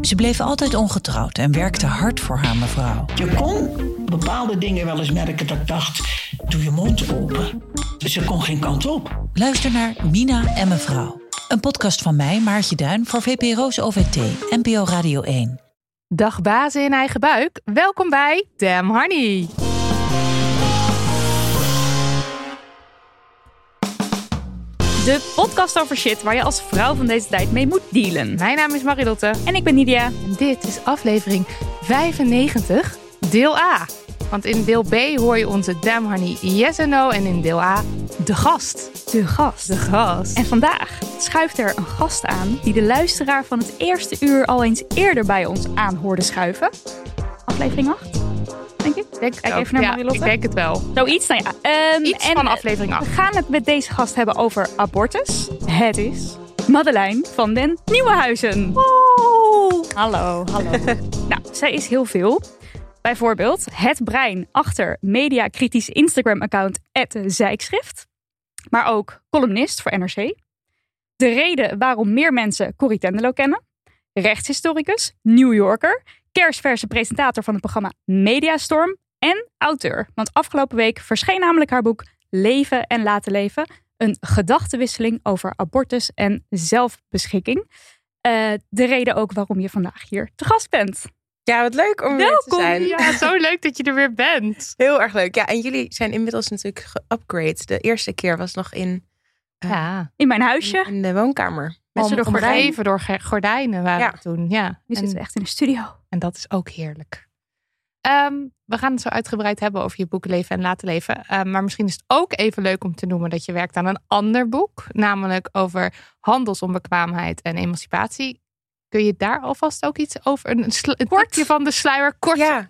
Ze bleef altijd ongetrouwd en werkte hard voor haar mevrouw. Je kon bepaalde dingen wel eens merken dat ik dacht... doe je mond open. Ze kon geen kant op. Luister naar Mina en mevrouw. Een podcast van mij, Maartje Duin, voor VPRO's OVT, NPO Radio 1. Dag bazen in eigen buik. Welkom bij Damn Honey. De podcast over shit waar je als vrouw van deze tijd mee moet dealen. Mijn naam is Marilotte. En ik ben Nidia. En dit is aflevering 95, deel A. Want in deel B hoor je onze Damn Honey Yes en No. En in deel A de gast. De gast. De gast. En vandaag schuift er een gast aan die de luisteraar van het eerste uur al eens eerder bij ons aan hoorde schuiven. Aflevering 8, denk ik. Denk Kijk even naar ja, Marilotte. Ik denk het wel. Zoiets, nou ja. Ehm, Iets en van aflevering We 8. gaan het met deze gast hebben over abortus. Het is Madeleine van den Nieuwenhuizen. Hallo, hallo. nou, zij is heel veel. Bijvoorbeeld het brein achter mediakritisch Instagram-account Zijkschrift. Maar ook columnist voor NRC. De reden waarom meer mensen Corrie Tendelo kennen. Rechtshistoricus, New Yorker, kerstverse presentator van het programma Mediastorm en auteur. Want afgelopen week verscheen namelijk haar boek Leven en Laten Leven. Een gedachtenwisseling over abortus en zelfbeschikking. Eh, de reden ook waarom je vandaag hier te gast bent. Ja, wat leuk om weer te Welkom. zijn. Ja, zo leuk dat je er weer bent. Heel erg leuk. Ja, en jullie zijn inmiddels natuurlijk geupgrade. De eerste keer was nog in, Ja, in mijn huisje. in de woonkamer. Met z'n Om- gordijn. omgeven door gordijnen waren Ja. we toen. Ja. Nu zitten we echt in de studio. En dat is ook heerlijk. Ehm, we gaan het zo uitgebreid hebben over je boek Leven en Laten Leven. Ehm, maar misschien is het ook even leuk om te noemen dat je werkt aan een ander boek. Namelijk over handelsonbekwaamheid en emancipatie. Kun je daar alvast ook iets over, een, een tipje van de sluier kort Ja,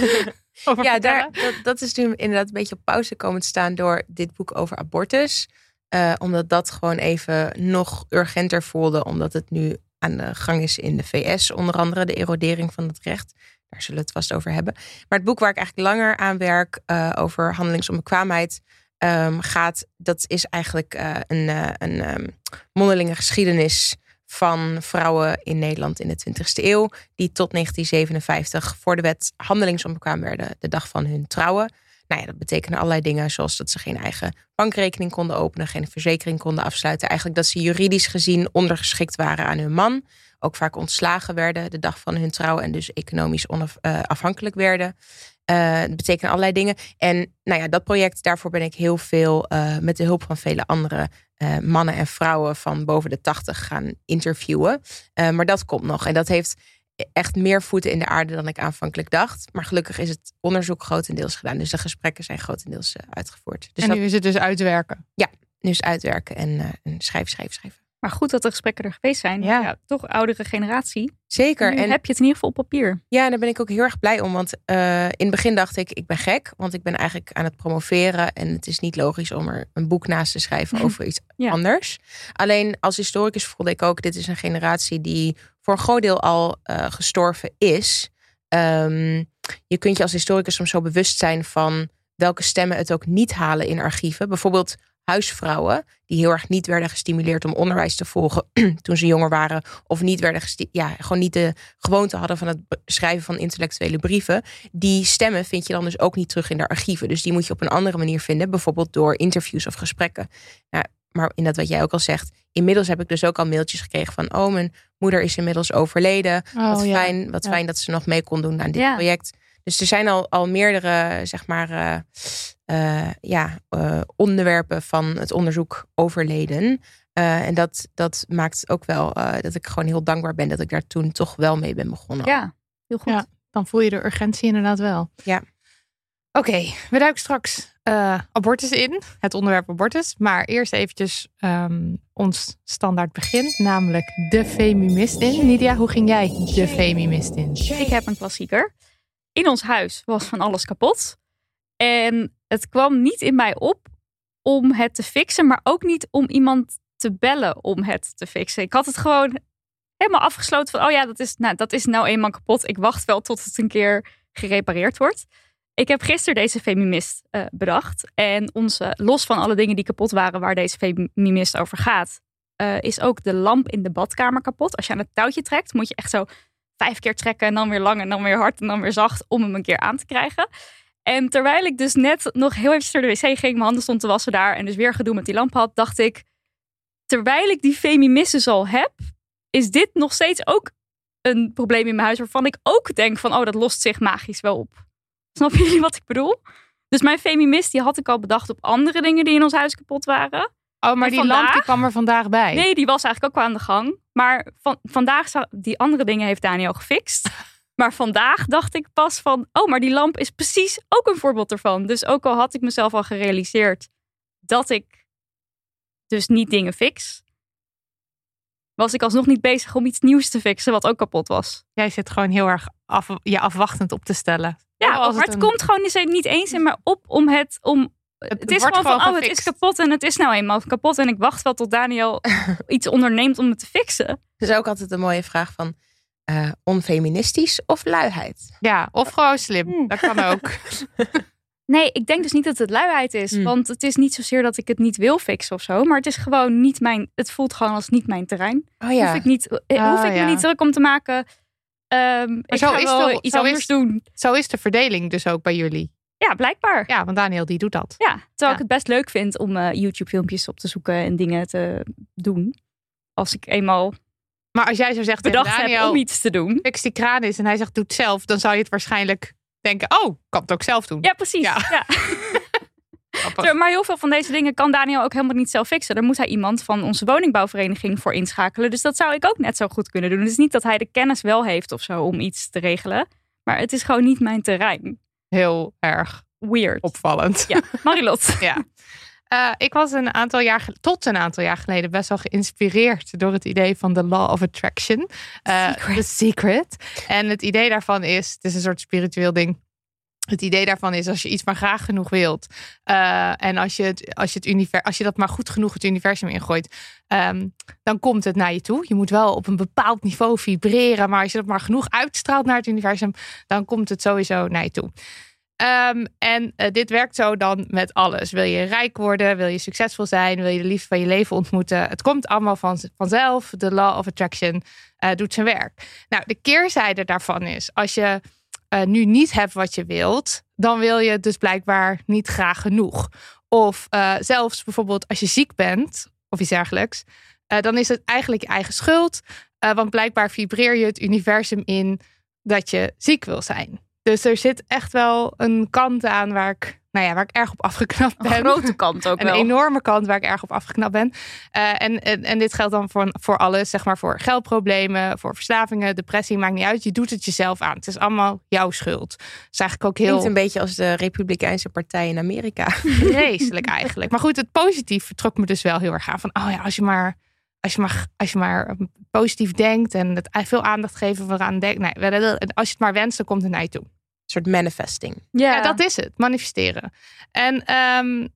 over ja vertellen? daar, dat, dat is nu inderdaad een beetje op pauze komen te staan door dit boek over abortus. Eh, omdat dat gewoon even nog urgenter voelde. Omdat het nu aan de gang is in de VS. Onder andere de erodering van het recht. Daar zullen we het vast over hebben. Maar het boek waar ik eigenlijk langer aan werk eh, over handelingsonbekwaamheid ehm, gaat. Dat is eigenlijk eh, een, een ehm, mondelinge geschiedenis van vrouwen in Nederland in de 20e eeuw. Die tot 1957 voor de wet handelingsonbekwaam werden de dag van hun trouwen. Nou ja, dat betekende allerlei dingen, zoals dat ze geen eigen bankrekening konden openen, geen verzekering konden afsluiten. Eigenlijk dat ze juridisch gezien ondergeschikt waren aan hun man. Ook vaak ontslagen werden de dag van hun trouw en dus economisch onafhankelijk werden. Eh, dat betekent allerlei dingen. En nou ja, dat project, daarvoor ben ik heel veel eh, met de hulp van vele andere eh, mannen en vrouwen van boven de tachtig gaan interviewen. Eh, maar dat komt nog. En dat heeft echt meer voeten in de aarde dan ik aanvankelijk dacht. Maar gelukkig is het onderzoek grotendeels gedaan. Dus de gesprekken zijn grotendeels eh, uitgevoerd. Dus en dat nu is het dus uitwerken. nu is uitwerken en, eh, en schrijven, schrijven, schrijven. Maar goed dat de gesprekken er geweest zijn. Ja. toch oudere generatie. Zeker. Nu En heb je het in ieder geval op papier. Ja, daar ben ik ook heel erg blij om. Want eh, in het begin dacht ik, ik ben gek. Want ik ben eigenlijk aan het promoveren. En het is niet logisch om er een boek naast te schrijven over iets Ja. anders. Alleen als historicus voelde ik ook, dit is een generatie die voor een groot deel al eh, gestorven is. Ehm, je kunt je als historicus soms zo bewust zijn van welke stemmen het ook niet halen in archieven. Bijvoorbeeld huisvrouwen die heel erg niet werden gestimuleerd om onderwijs te volgen toen ze jonger waren. Of niet werden ja, gewoon niet de gewoonte hadden van het schrijven van intellectuele brieven. Die stemmen vind je dan dus ook niet terug in de archieven. Dus die moet je op een andere manier vinden. Bijvoorbeeld door interviews of gesprekken. Nou, maar in dat wat jij ook al zegt, inmiddels heb ik dus ook al mailtjes gekregen van... oh, mijn moeder is inmiddels overleden. Oh, wat ja. fijn, wat Ja. fijn dat ze nog mee kon doen aan dit Ja. project. Dus er zijn al, al meerdere, zeg maar, eh, eh, ja, eh, onderwerpen van het onderzoek overleden. Eh, en dat, dat maakt ook wel eh, dat ik gewoon heel dankbaar ben dat ik daar toen toch wel mee ben begonnen. Ja, heel goed. Ja. Dan voel je de urgentie inderdaad wel. Ja. Oké, we duiken straks eh, abortus in. Het onderwerp abortus. Maar eerst eventjes ehm, ons standaard begin. Namelijk de femimist in. Nidia, hoe ging jij de femimist in? Ik heb een klassieker. In ons huis was van alles kapot. En het kwam niet in mij op om het te fixen, maar ook niet om iemand te bellen om het te fixen. Ik had het gewoon helemaal afgesloten van, oh ja, dat is nou, dat is nou eenmaal kapot. Ik wacht wel tot het een keer gerepareerd wordt. Ik heb gisteren deze femimist eh, bedacht. En onze, los van alle dingen die kapot waren waar deze femimist over gaat, eh, is ook de lamp in de badkamer kapot. Als je aan het touwtje trekt, moet je echt zo vijf keer trekken en dan weer lang en dan weer hard en dan weer zacht om hem een keer aan te krijgen. En terwijl ik dus net nog heel even naar de wc ging, mijn handen stond te wassen daar en dus weer gedoe met die lamp had, dacht ik, terwijl ik die femimisses al heb, is dit nog steeds ook een probleem in mijn huis waarvan ik ook denk van, oh, dat lost zich magisch wel op. Snappen jullie wat ik bedoel? Dus mijn femimist, die had ik al bedacht op andere dingen die in ons huis kapot waren. Oh, maar En die lamp die kwam er vandaag bij. Nee, die was eigenlijk ook wel aan de gang. Maar van, vandaag, zou- die andere dingen heeft Daniel gefixt. Maar vandaag dacht ik pas van, oh, maar die lamp is precies ook een voorbeeld ervan. Dus ook al had ik mezelf al gerealiseerd dat ik dus niet dingen fix, was ik alsnog niet bezig om iets nieuws te fixen wat ook kapot was. Jij zit gewoon heel erg af, je afwachtend op te stellen. Ja, maar het, een- komt gewoon niet eens in me op om het om. Het, is gewoon van, oh, het is kapot en het is nou eenmaal kapot. En ik wacht wel tot Daniel iets onderneemt om het te fixen. Dus ook altijd een mooie vraag van eh, onfeministisch of luiheid? Ja, of gewoon slim. Dat kan ook. Nee, ik denk dus niet dat het luiheid is. Hmm. Want het is niet zozeer dat ik het niet wil fixen of zo. Maar het is gewoon niet mijn. Het voelt gewoon als niet mijn terrein. Oh ja. Hoef ik, niet, eh, hoef Ah, ik ja. me niet druk om te maken. Ehm ik zo is de- iets zo anders is- doen. Zo is de verdeling dus ook bij jullie. Ja, blijkbaar. Ja, want Daniel die doet dat. terwijl Ja. ik het best leuk vind om eh, YouTube-filmpjes op te zoeken en dingen te doen. Als ik eenmaal Maar als jij zo zegt bedacht heb Daniel, om iets te doen. fix die kraan is en hij zegt doe het zelf, dan zou je het waarschijnlijk denken, oh, kan het ook zelf doen. Ja, precies. Ja. Ja. Maar heel veel van deze dingen kan Daniel ook helemaal niet zelf fixen. Daar moet hij iemand van onze woningbouwvereniging voor inschakelen. Dus dat zou ik ook net zo goed kunnen doen. Het is niet dat hij de kennis wel heeft of zo om iets te regelen. Maar het is gewoon niet mijn terrein. Heel erg Weird. opvallend. Ja, Marilot. Ja. Eh, ik was een aantal jaar, tot een aantal jaar geleden best wel geïnspireerd door het idee van de Law of Attraction. Eh, Secret. The Secret. En het idee daarvan is, het is een soort spiritueel ding. Het idee daarvan is als je iets maar graag genoeg wilt. eh, en als je, het, als, je het univers, als je dat maar goed genoeg het universum ingooit. ehm, dan komt het naar je toe. Je moet wel op een bepaald niveau vibreren. Maar als je dat maar genoeg uitstraalt naar het universum. dan komt het sowieso naar je toe. Ehm, en eh, dit werkt zo dan met alles. Wil je rijk worden? Wil je succesvol zijn? Wil je de liefde van je leven ontmoeten? Het komt allemaal van, vanzelf. De law of attraction eh, doet zijn werk. Nou, de keerzijde daarvan is... als je eh, nu niet hebt wat je wilt... dan wil je het dus blijkbaar niet graag genoeg. Of eh, zelfs bijvoorbeeld als je ziek bent... of iets dergelijks... eh, dan is het eigenlijk je eigen schuld. Want blijkbaar vibreer je het universum in... dat je ziek wil zijn. Dus er zit echt wel een kant aan waar ik, nou ja, waar ik erg op afgeknapt ben. Een grote kant ook Een wel. enorme kant waar ik erg op afgeknapt ben. Eh, en, en, en dit geldt dan voor, voor alles, zeg maar voor geldproblemen, voor verslavingen, depressie, maakt niet uit. Je doet het jezelf aan. Het is allemaal jouw schuld. Het is eigenlijk ook Klinkt heel een beetje als de Republikeinse Partij in Amerika. vreselijk eigenlijk. Maar goed, het positief trok me dus wel heel erg aan. Van, oh ja, als je maar, als je maar, als je maar positief denkt en het veel aandacht geven vooraan denkt. Nee, als je het maar wenst, dan komt het naar je toe. Soort manifesting. Ja, Ja, dat is het. Manifesteren. En ehm,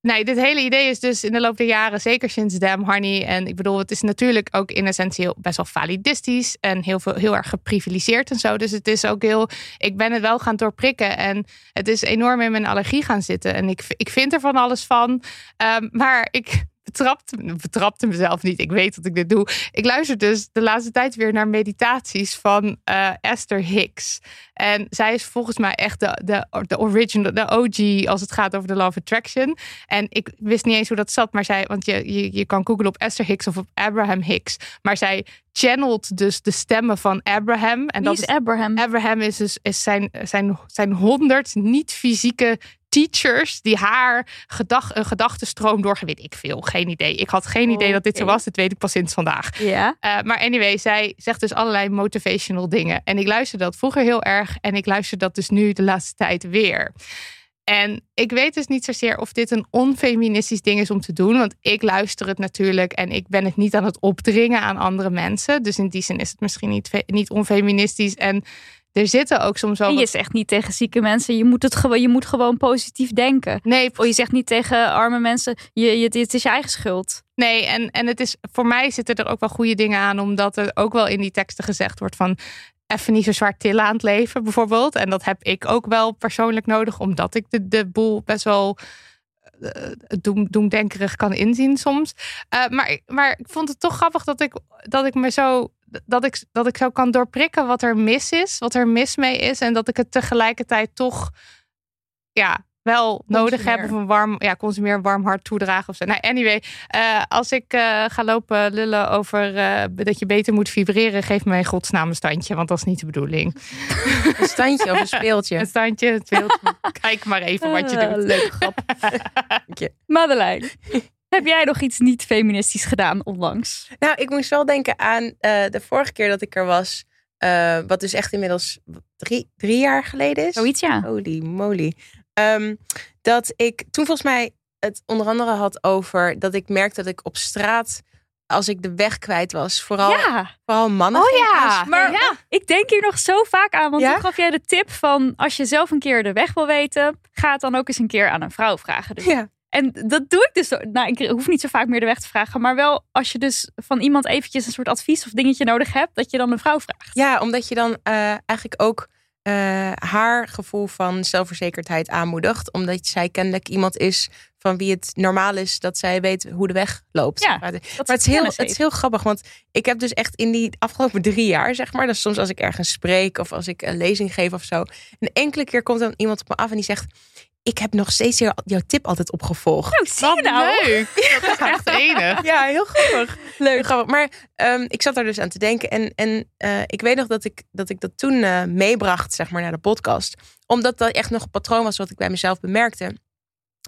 nee, dit hele idee is dus in de loop der jaren, zeker sinds Damn Honey. En ik bedoel, het is natuurlijk ook in essentie heel, best wel validistisch. En heel, veel, heel erg geprivilegeerd en zo. Dus het is ook heel... Ik ben het wel gaan doorprikken. En het is enorm in mijn allergie gaan zitten. En ik, ik vind er van alles van. Ehm, maar ik betrapte, betrapte mezelf niet. Ik weet dat ik dit doe. Ik luister dus de laatste tijd weer naar meditaties van eh, Esther Hicks. En zij is volgens mij echt de, de, de original, de OG als het gaat over de Law of Attraction. En ik wist niet eens hoe dat zat, maar zij, want je, je, je kan googlen op Esther Hicks of op Abraham Hicks. Maar zij channelt dus de stemmen van Abraham. En Wie dat is Abraham? Abraham is, dus, is zijn, zijn, zijn honderd niet-fysieke teachers die haar gedag, een gedachtenstroom door, weet ik veel, geen idee. Ik had geen idee dat dit zo was, dit weet ik pas sinds vandaag. Ja. Uh, maar anyway, zij zegt dus allerlei motivational dingen. En ik luisterde dat vroeger heel erg en ik luister dat dus nu de laatste tijd weer. En ik weet dus niet zozeer of dit een onfeministisch ding is om te doen. Want ik luister het natuurlijk en ik ben het niet aan het opdringen aan andere mensen. Dus in die zin is het misschien niet, niet onfeministisch. En er zitten ook soms wel. En je wat- zegt niet tegen zieke mensen, je moet, het gewoon, je moet gewoon positief denken. Nee, Of je zegt niet tegen arme mensen, je, je, het is je eigen schuld. Nee, en, en het is voor mij zitten er ook wel goede dingen aan, omdat er ook wel in die teksten gezegd wordt van even niet zo zwaar tillen aan het leven, bijvoorbeeld. En dat heb ik ook wel persoonlijk nodig, omdat ik de, de boel best wel eh, doem, doemdenkerig kan inzien soms. Eh, maar, maar ik vond het toch grappig dat ik, dat ik me zo. Dat ik, dat ik zo kan doorprikken wat er mis is, wat er mis mee is. En dat ik het tegelijkertijd toch ja, wel nodig heb. Of een warm, ja, consumeer een warm hart toedragen of zo. Nou, anyway, eh, als ik eh, ga lopen lullen over eh, dat je beter moet vibreren, geef me in godsnaam een standje, want dat is niet de bedoeling. Een standje of een speeltje. Een standje, een speeltje. Kijk maar even wat je Ah, doet. Leuke grap. Madeleine, heb jij nog iets niet feministisch gedaan onlangs? Nou, ik moest wel denken aan eh, de vorige keer dat ik er was. eh, wat dus echt inmiddels drie, drie jaar geleden is. Zoiets, ja. Holy moly. Ehm, dat ik toen volgens mij het onder andere had over dat ik merkte dat ik op straat, als ik de weg kwijt was, vooral, Ja. vooral mannen Oh ja, maar ik denk hier nog zo vaak aan. Want Ja? toen gaf jij de tip van als je zelf een keer de weg wil weten, ga het dan ook eens een keer aan een vrouw vragen. Dus- Ja. En dat doe ik dus. Nou, ik hoef niet zo vaak meer de weg te vragen. Maar wel als je dus van iemand eventjes een soort advies of dingetje nodig hebt, dat je dan een vrouw vraagt. Ja, omdat je dan eh, eigenlijk ook eh, haar gevoel van zelfverzekerdheid aanmoedigt. Omdat zij kennelijk iemand is van wie het normaal is dat zij weet hoe de weg loopt. Ja, maar dat het is, heel, het is heel grappig, want ik heb dus echt in die afgelopen drie jaar, zeg maar, dus soms als ik ergens spreek of als ik een lezing geef of zo, een enkele keer komt dan iemand op me af en die zegt: Ik heb nog steeds jou- jouw tip altijd opgevolgd. Oh, zie je nou? Leuk. Dat is echt enig. Ja, heel grappig. Leuk. Heel grappig. Maar ehm, ik zat er dus aan te denken. En, en eh, ik weet nog dat ik dat, ik dat toen eh, meebracht, zeg maar, naar de podcast. Omdat dat echt nog een patroon was wat ik bij mezelf bemerkte.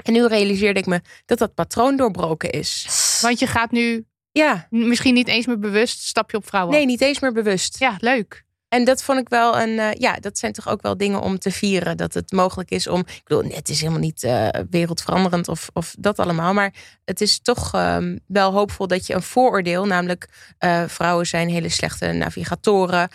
En nu realiseerde ik me dat dat patroon doorbroken is. Want je gaat nu Ja, misschien niet eens meer bewust stapje op vrouwen. nee, niet eens meer bewust. Ja, leuk. En dat vond ik wel een. eh, ja, dat zijn toch ook wel dingen om te vieren. Dat het mogelijk is om. Ik bedoel, het is helemaal niet eh, wereldveranderend of, of dat allemaal. Maar het is toch ehm, wel hoopvol dat je een vooroordeel. Namelijk, eh, vrouwen zijn hele slechte navigatoren.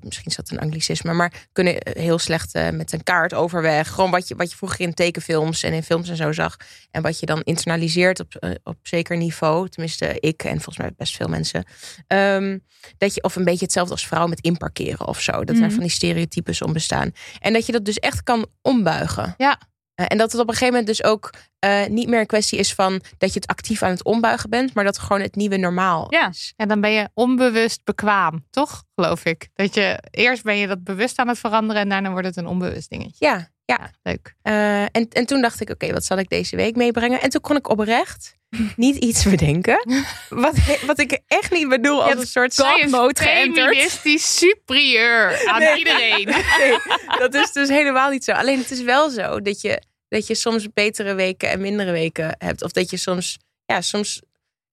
Misschien is dat een anglicisme. Maar kunnen heel slecht met een kaart overweg. Gewoon wat je, wat je vroeger in tekenfilms en in films en zo zag. En wat je dan internaliseert op, op zeker niveau. Tenminste, ik en volgens mij best veel mensen. Ehm, dat je, of een beetje hetzelfde als vrouw met inparkeren of zo. Dat Mhm. er van die stereotypes om bestaan. En dat je dat dus echt kan ombuigen. Ja. Eh, en dat het op een gegeven moment dus ook eh, niet meer een kwestie is van dat je het actief aan het ombuigen bent, maar dat het gewoon het nieuwe normaal Ja. is. En dan ben je onbewust bekwaam, toch? Geloof ik. Dat je eerst ben je dat bewust aan het veranderen en daarna wordt het een onbewust dingetje. Ja, ja. Ja, leuk. Eh, en, en toen dacht ik, oké, wat zal ik deze week meebrengen? En toen kon ik oprecht niet iets bedenken. wat, wat ik echt niet bedoel als een soort mode geënterd. Feministisch superieur aan Nee. iedereen. Nee, dat is dus helemaal niet zo. Alleen het is wel zo dat je, dat je soms betere weken en mindere weken hebt. Of dat je soms, ja, soms,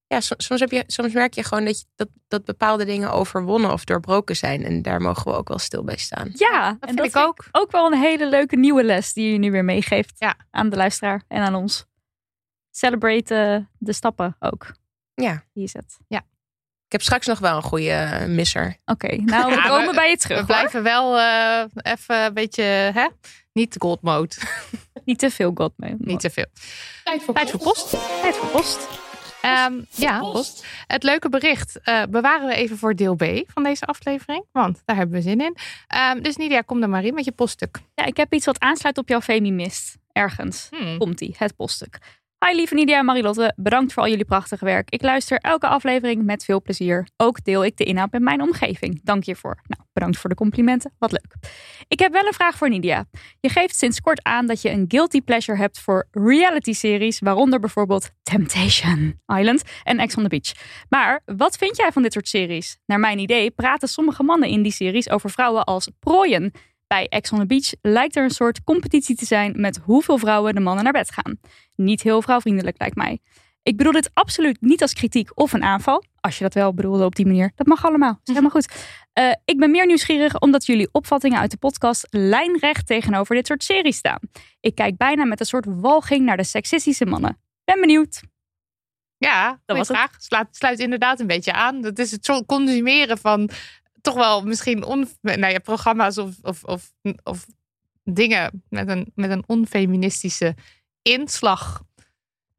ja, soms, soms, heb je, soms merk je gewoon dat, je, dat, dat bepaalde dingen overwonnen of doorbroken zijn. En daar mogen we ook wel stil bij staan. Ja, Dat en vind ik ook. ook wel een hele leuke nieuwe les die je nu weer meegeeft Ja. aan de luisteraar en aan ons. Celebrate eh, de stappen ook. Ja. Die je zet. Ik heb straks nog wel een goede eh, misser. Oké, nou we Ja, komen we- bij je terug. We hoor. blijven wel eh, even een beetje, hè? Niet de gold mode. Niet te veel God mee. Niet te veel. Tijd voor, Tijd voor post. Tijd voor post. Ehm, ja, post. Het leuke bericht eh, bewaren we even voor deel B van deze aflevering. Want daar hebben we zin in. Ehm, dus Nidia, kom er maar in met je poststuk. Ja, ik heb iets wat aansluit op jouw Femimist. Ergens. Hmm. Komt-ie, het poststuk. Hi lieve Nidia en Marilotte, bedankt voor al jullie prachtige werk. Ik luister elke aflevering met veel plezier. Ook deel ik de inhoud met mijn omgeving. Dank je voor. Nou, bedankt voor de complimenten. Wat leuk. Ik heb wel een vraag voor Nidia. Je geeft sinds kort aan dat je een guilty pleasure hebt voor reality-series, waaronder bijvoorbeeld Temptation Island en Ex on the Beach. Maar wat vind jij van dit soort series? Naar mijn idee praten sommige mannen in die series over vrouwen als prooien. Bij Ex on the Beach lijkt er een soort competitie te zijn met hoeveel vrouwen de mannen naar bed gaan. Niet heel vrouwvriendelijk lijkt mij. Ik bedoel dit absoluut niet als kritiek of een aanval. Als je dat wel bedoelde op die manier. Dat mag allemaal. Dat is helemaal goed. Uh, ik ben meer nieuwsgierig omdat jullie opvattingen uit de podcast lijnrecht tegenover dit soort series staan. Ik kijk bijna met een soort walging naar de seksistische mannen. Ben benieuwd. Ja, dat was vraag. Sluit, sluit inderdaad een beetje aan. Dat is het consumeren van toch wel misschien on, nou ja, programma's of, of, of, of dingen met een, met een onfeministische inslag.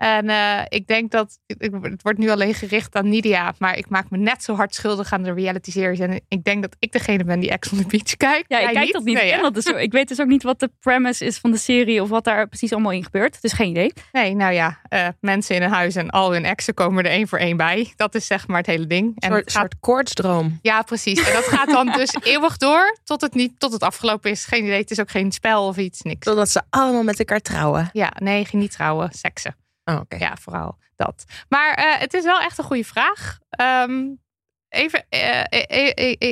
En uh, ik denk dat het wordt nu alleen gericht aan Nidia, maar ik maak me net zo hard schuldig aan de reality series. En ik denk dat ik degene ben die Ex on the Beach kijkt. Ja, ik kijk dat niet. Nee, dat dus, ik weet dus ook niet wat de premise is van de serie of wat daar precies allemaal in gebeurt. Dus geen idee. Nee, nou ja, uh, mensen in een huis en al hun exen komen er één voor één bij. Dat is zeg maar het hele ding. En een soort, gaat... soort koortsdroom. Ja, precies. En dat gaat dan dus eeuwig door tot het, niet, tot het afgelopen is. Geen idee. Het is ook geen spel of iets, niks. Totdat ze allemaal met elkaar trouwen. Ja, nee, niet trouwen, seksen. Oh, Ja, vooral dat. Maar uh, het is wel echt een goede vraag. Um, even,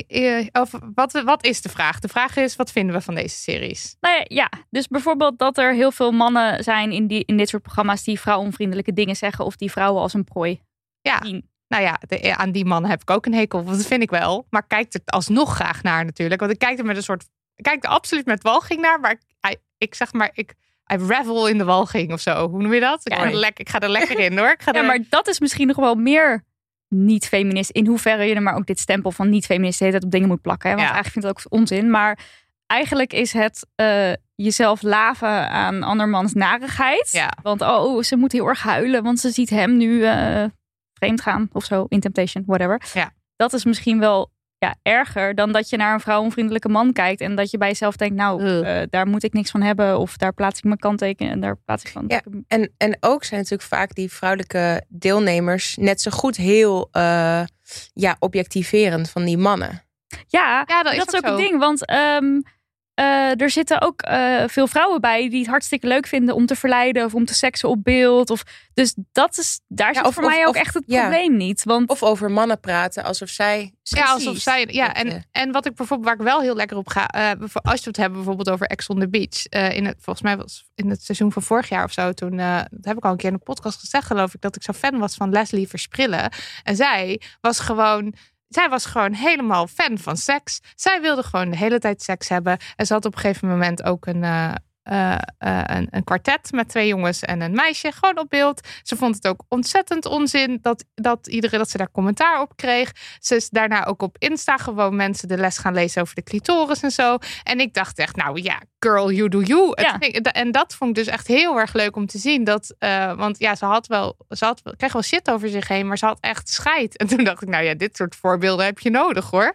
uh, over, wat, wat is de vraag? De vraag is, wat vinden we van deze series? Nou ja, ja, dus bijvoorbeeld dat er heel veel mannen zijn in, die, in dit soort programma's die vrouwonvriendelijke dingen zeggen of die vrouwen als een prooi ja. zien. Nou ja, de, aan die mannen heb ik ook een hekel. Dat vind ik wel. Maar kijk er alsnog graag naar natuurlijk. Want ik kijk er met een soort. Ik kijk er absoluut met walging naar. Maar ik, ik zeg maar, ik I revel in de walging of zo. Hoe noem je dat? Ik, ga, er lekker, ik ga er lekker in hoor. Ik ga ja, maar dat is misschien nog wel meer niet-feminist. In hoeverre je er maar ook dit stempel van niet-feminist de op dingen moet plakken. Hè? Want eigenlijk vind ik het ook onzin. Maar eigenlijk is het uh, jezelf laven aan andermans narigheid. Ja. Want oh, ze moet heel erg huilen, want ze ziet hem nu uh, vreemd gaan of zo. In Temptation, whatever. Ja. Dat is misschien wel ja, erger dan dat je naar een vrouwonvriendelijke man kijkt en dat je bij jezelf denkt, nou, uh, daar moet ik niks van hebben of daar plaats ik mijn kanttekening en daar plaats ik van. Ja, en, en ook zijn natuurlijk vaak die vrouwelijke deelnemers net zo goed heel uh, ja, objectiverend van die mannen. Ja, ja dat, is, dat is ook een ding, want um, uh, er zitten ook uh, veel vrouwen bij die het hartstikke leuk vinden om te verleiden of om te seksen op beeld. Of, dus dat is, daar ja, zit voor mij ook echt het ja. probleem niet. Want, of over mannen praten alsof zij. Ja, alsof zij. Ja, en, en wat ik bijvoorbeeld, waar ik wel heel lekker op ga, uh, als je het hebben bijvoorbeeld over Ex on the Beach. in het, volgens mij was in het seizoen van vorig jaar of zo, toen, dat heb ik al een keer in een podcast gezegd, geloof ik, dat ik zo fan was van Leslie Versprillen. En zij was gewoon zij was gewoon helemaal fan van seks. Zij wilde gewoon de hele tijd seks hebben. En ze had op een gegeven moment ook een, uh, uh, uh, een, een kwartet met twee jongens en een meisje gewoon op beeld. Ze vond het ook ontzettend onzin dat, dat iedereen dat ze daar commentaar op kreeg. Ze is daarna ook op Insta gewoon mensen de les gaan lezen over de clitoris en zo. En ik dacht echt, nou ja, girl, you do you. Ja. en dat vond ik dus echt heel erg leuk om te zien. Dat, uh, want ja, ze had wel, ze had, kreeg wel shit over zich heen, maar ze had echt scheid. En toen dacht ik, nou ja, dit soort voorbeelden heb je nodig hoor.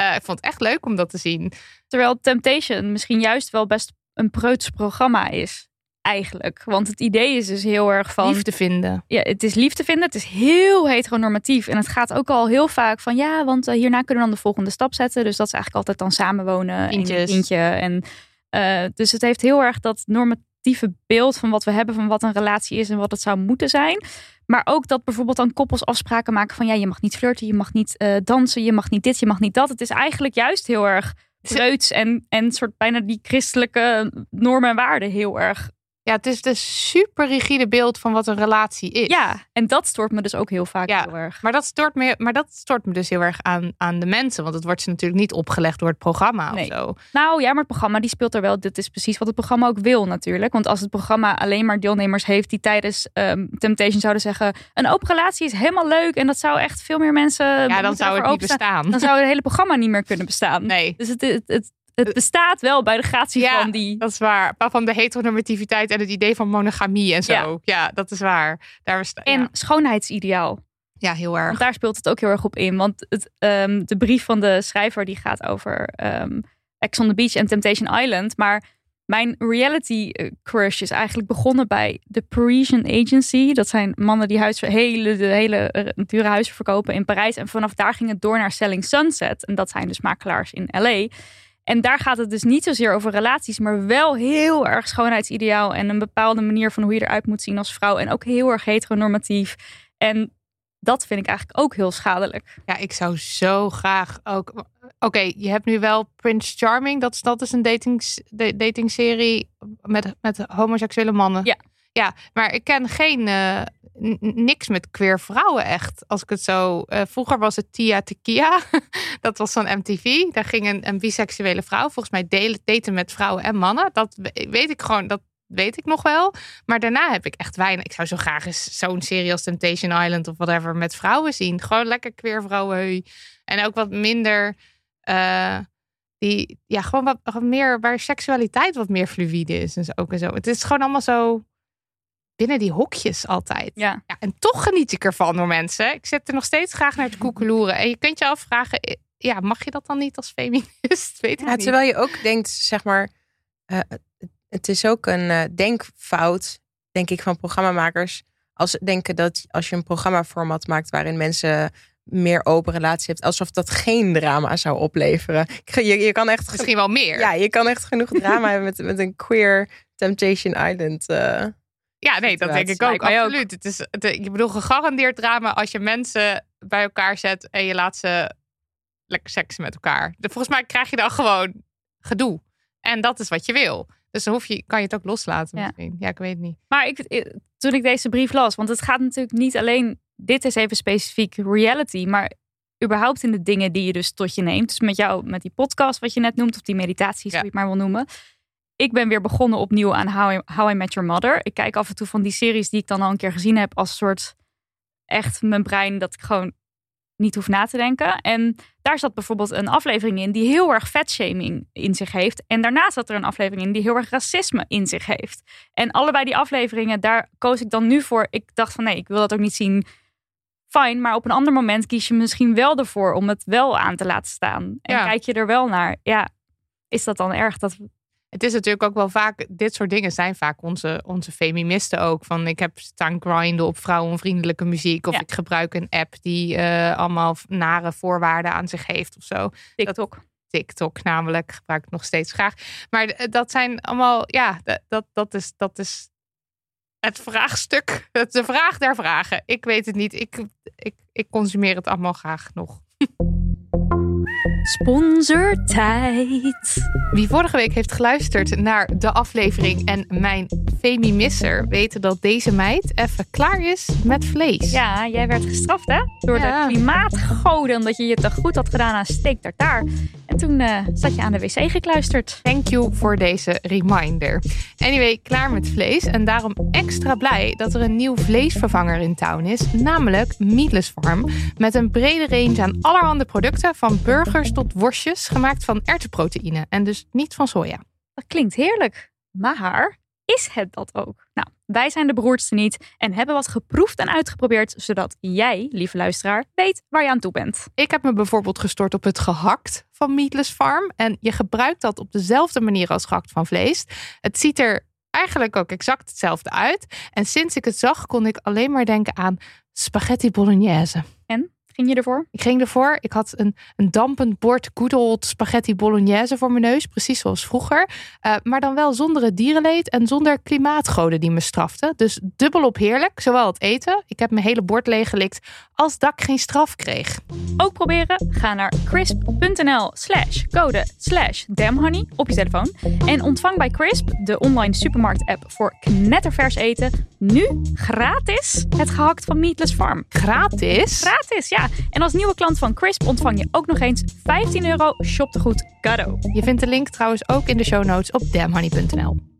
Uh, ik vond het echt leuk om dat te zien. Terwijl Temptation misschien juist wel best een preuts programma is. Eigenlijk. Want het idee is dus heel erg van. Liefde vinden. Ja, het is liefde vinden. Het is heel heteronormatief. En het gaat ook al heel vaak van ja, want uh, hierna kunnen we dan de volgende stap zetten. Dus dat is eigenlijk altijd dan samenwonen. Kindjes. En kindje. En, uh, dus het heeft heel erg dat normatieve beeld van wat we hebben, van wat een relatie is en wat het zou moeten zijn. Maar ook dat bijvoorbeeld dan koppels afspraken maken van ja, je mag niet flirten, je mag niet uh, dansen, je mag niet dit, je mag niet dat. Het is eigenlijk juist heel erg preuts en, en soort bijna die christelijke normen en waarden heel erg. Ja, het is de super rigide beeld van wat een relatie is. Ja, en dat stoort me dus ook heel vaak ja, heel erg. Maar dat stoort me, maar dat stoort me dus heel erg aan, aan de mensen. Want het wordt ze natuurlijk niet opgelegd door het programma nee. of zo. Nou ja, maar het programma die speelt er wel. Dit is precies wat het programma ook wil natuurlijk. Want als het programma alleen maar deelnemers heeft die tijdens um, Temptation zouden zeggen... een open relatie is helemaal leuk en dat zou echt veel meer mensen... Ja, dan zou het niet bestaan. Dan zou het hele programma niet meer kunnen bestaan. Nee. Dus het, het, het het bestaat wel bij de gratie ja, van die. Dat is waar. Van de heteronormativiteit en het idee van monogamie en zo. Ja, ja dat is waar. Daar was, en ja. schoonheidsideaal. Ja, heel erg. Want daar speelt het ook heel erg op in. Want het, um, de brief van de schrijver die gaat over um, Ex on the Beach en Temptation Island. Maar Mijn reality eh, crush is eigenlijk begonnen bij de Parisian Agency. Dat zijn mannen die huis, hele, de hele eh, dure huizen verkopen in Parijs. En vanaf daar ging het door naar Selling Sunset. En dat zijn dus makelaars in LA. En daar gaat het dus niet zozeer over relaties, maar wel heel erg schoonheidsideaal. En een bepaalde manier van hoe je eruit moet zien als vrouw. En ook heel erg heteronormatief. En dat vind ik eigenlijk ook heel schadelijk. Ja, ik zou zo graag ook. Oké, je hebt nu wel Prince Charming. Dat is, dat is een datings, de, datingserie met, met homoseksuele mannen. Ja. Ja, maar ik ken geen. eh, niks met queer vrouwen echt. Als ik het zo. eh, vroeger was het Tia Tequila. dat was van MTV. Daar ging een, een biseksuele vrouw volgens mij delen, daten met vrouwen en mannen. Dat we- weet ik gewoon. Dat weet ik nog wel. Maar daarna heb ik echt weinig. Ik zou zo graag eens zo'n serie als Temptation Island of whatever met vrouwen zien. Gewoon lekker queer vrouwen. En ook wat minder. eh, die, ja, gewoon wat, wat meer waar seksualiteit wat meer fluïde is en zo, ook en zo. Het is gewoon allemaal zo binnen die hokjes altijd. Ja. Ja, en toch geniet ik ervan door mensen. Ik zit er nog steeds graag naar te koekeloeren. En je kunt je afvragen, eh, ja, mag je dat dan niet als feminist? Weet ik niet. terwijl je ook denkt, zeg maar, eh, het is ook een eh, denkfout, denk ik, van programmamakers. Als ze denken dat als je een programmaformat maakt waarin mensen meer open relatie hebt, alsof dat geen drama zou opleveren. Je, je kan echt Misschien wel meer. Ja, je kan echt genoeg drama hebben met, met een queer Temptation Island. eh. Ja, nee, dat denk ik ook. Absoluut. Het is, het, ik bedoel, gegarandeerd drama als je mensen bij elkaar zet en je laat ze lekker seksen met elkaar. Volgens mij krijg je dan gewoon gedoe. En dat is wat je wil. Dus dan hoef je, kan je het ook loslaten Ja. misschien. Ja, ik weet het niet. Maar ik, eh, toen ik deze brief las, want het gaat natuurlijk niet alleen, dit is even specifiek reality, maar überhaupt in de dingen die je dus tot je neemt. Dus met jou, met die podcast wat je net noemt, of die meditaties, Ja. hoe je het maar wil noemen. Ik ben weer begonnen opnieuw aan How I, How I Met Your Mother. Ik kijk af en toe van die series die ik dan al een keer gezien heb als soort echt mijn brein dat ik gewoon niet hoef na te denken. En daar zat bijvoorbeeld een aflevering in die heel erg vetshaming in zich heeft. En daarna zat er een aflevering in die heel erg racisme in zich heeft. En allebei die afleveringen, daar koos ik dan nu voor. Ik dacht van nee, ik wil dat ook niet zien. Fijn, maar op een ander moment kies je misschien wel ervoor om het wel aan te laten staan. En Ja. kijk je er wel naar. Ja, is dat dan erg? Dat... Het is natuurlijk ook wel vaak, dit soort dingen zijn vaak onze, onze feministen ook. Van ik heb staan grinden op vrouwenvriendelijke muziek. Of Ja. ik gebruik een app die eh, allemaal nare voorwaarden aan zich heeft of zo. TikTok. TikTok namelijk, gebruik ik nog steeds graag. Maar d- dat zijn allemaal, ja, dat, dat, is, dat is het vraagstuk. De vraag der vragen. Ik weet het niet. Ik, ik, ik consumeer het allemaal graag nog. Sponsortijd. Wie vorige week heeft geluisterd naar de aflevering en mijn Femi-misser weten dat deze meid even klaar is met vlees. Ja, jij werd gestraft hè? Door Ja. de klimaatgoden. Omdat je je te goed had gedaan aan steak tartaar. En toen eh, zat je aan de wc gekluisterd. Thank you voor deze reminder. Anyway, klaar met vlees. En daarom extra blij dat er een nieuw vleesvervanger in town is. Namelijk Meatless Farm. Met een brede range aan allerhande producten. Van burgers tot worstjes. Gemaakt van erwtenproteïne. En dus niet van soja. Dat klinkt heerlijk. Maar is het dat ook? Nou, wij zijn de beroerdste niet en hebben wat geproefd en uitgeprobeerd, zodat jij, lieve luisteraar, weet waar je aan toe bent. Ik heb me bijvoorbeeld gestort op het gehakt van Meatless Farm. En je gebruikt dat op dezelfde manier als gehakt van vlees. Het ziet er eigenlijk ook exact hetzelfde uit. En sinds ik het zag, kon ik alleen maar denken aan spaghetti bolognese. En ging je ervoor? Ik ging ervoor. Ik had een, een dampend bord good old spaghetti bolognese voor mijn neus. Precies zoals vroeger. Eh, maar dan wel zonder het dierenleed en zonder klimaatgoden die me straften. Dus dubbelop heerlijk. Zowel het eten. Ik heb mijn hele bord leeggelikt. Als dat ik geen straf kreeg. Ook proberen? Ga naar crisp.nl slash code slash damhoney op je telefoon. En ontvang bij Crisp, de online supermarkt app voor knettervers eten, nu gratis het gehakt van Meatless Farm. Gratis? Gratis, ja. En als nieuwe klant van Crisp ontvang je ook nog eens 15 euro shoptegoed cadeau. Je vindt de link trouwens ook in de show notes op damhoney.nl.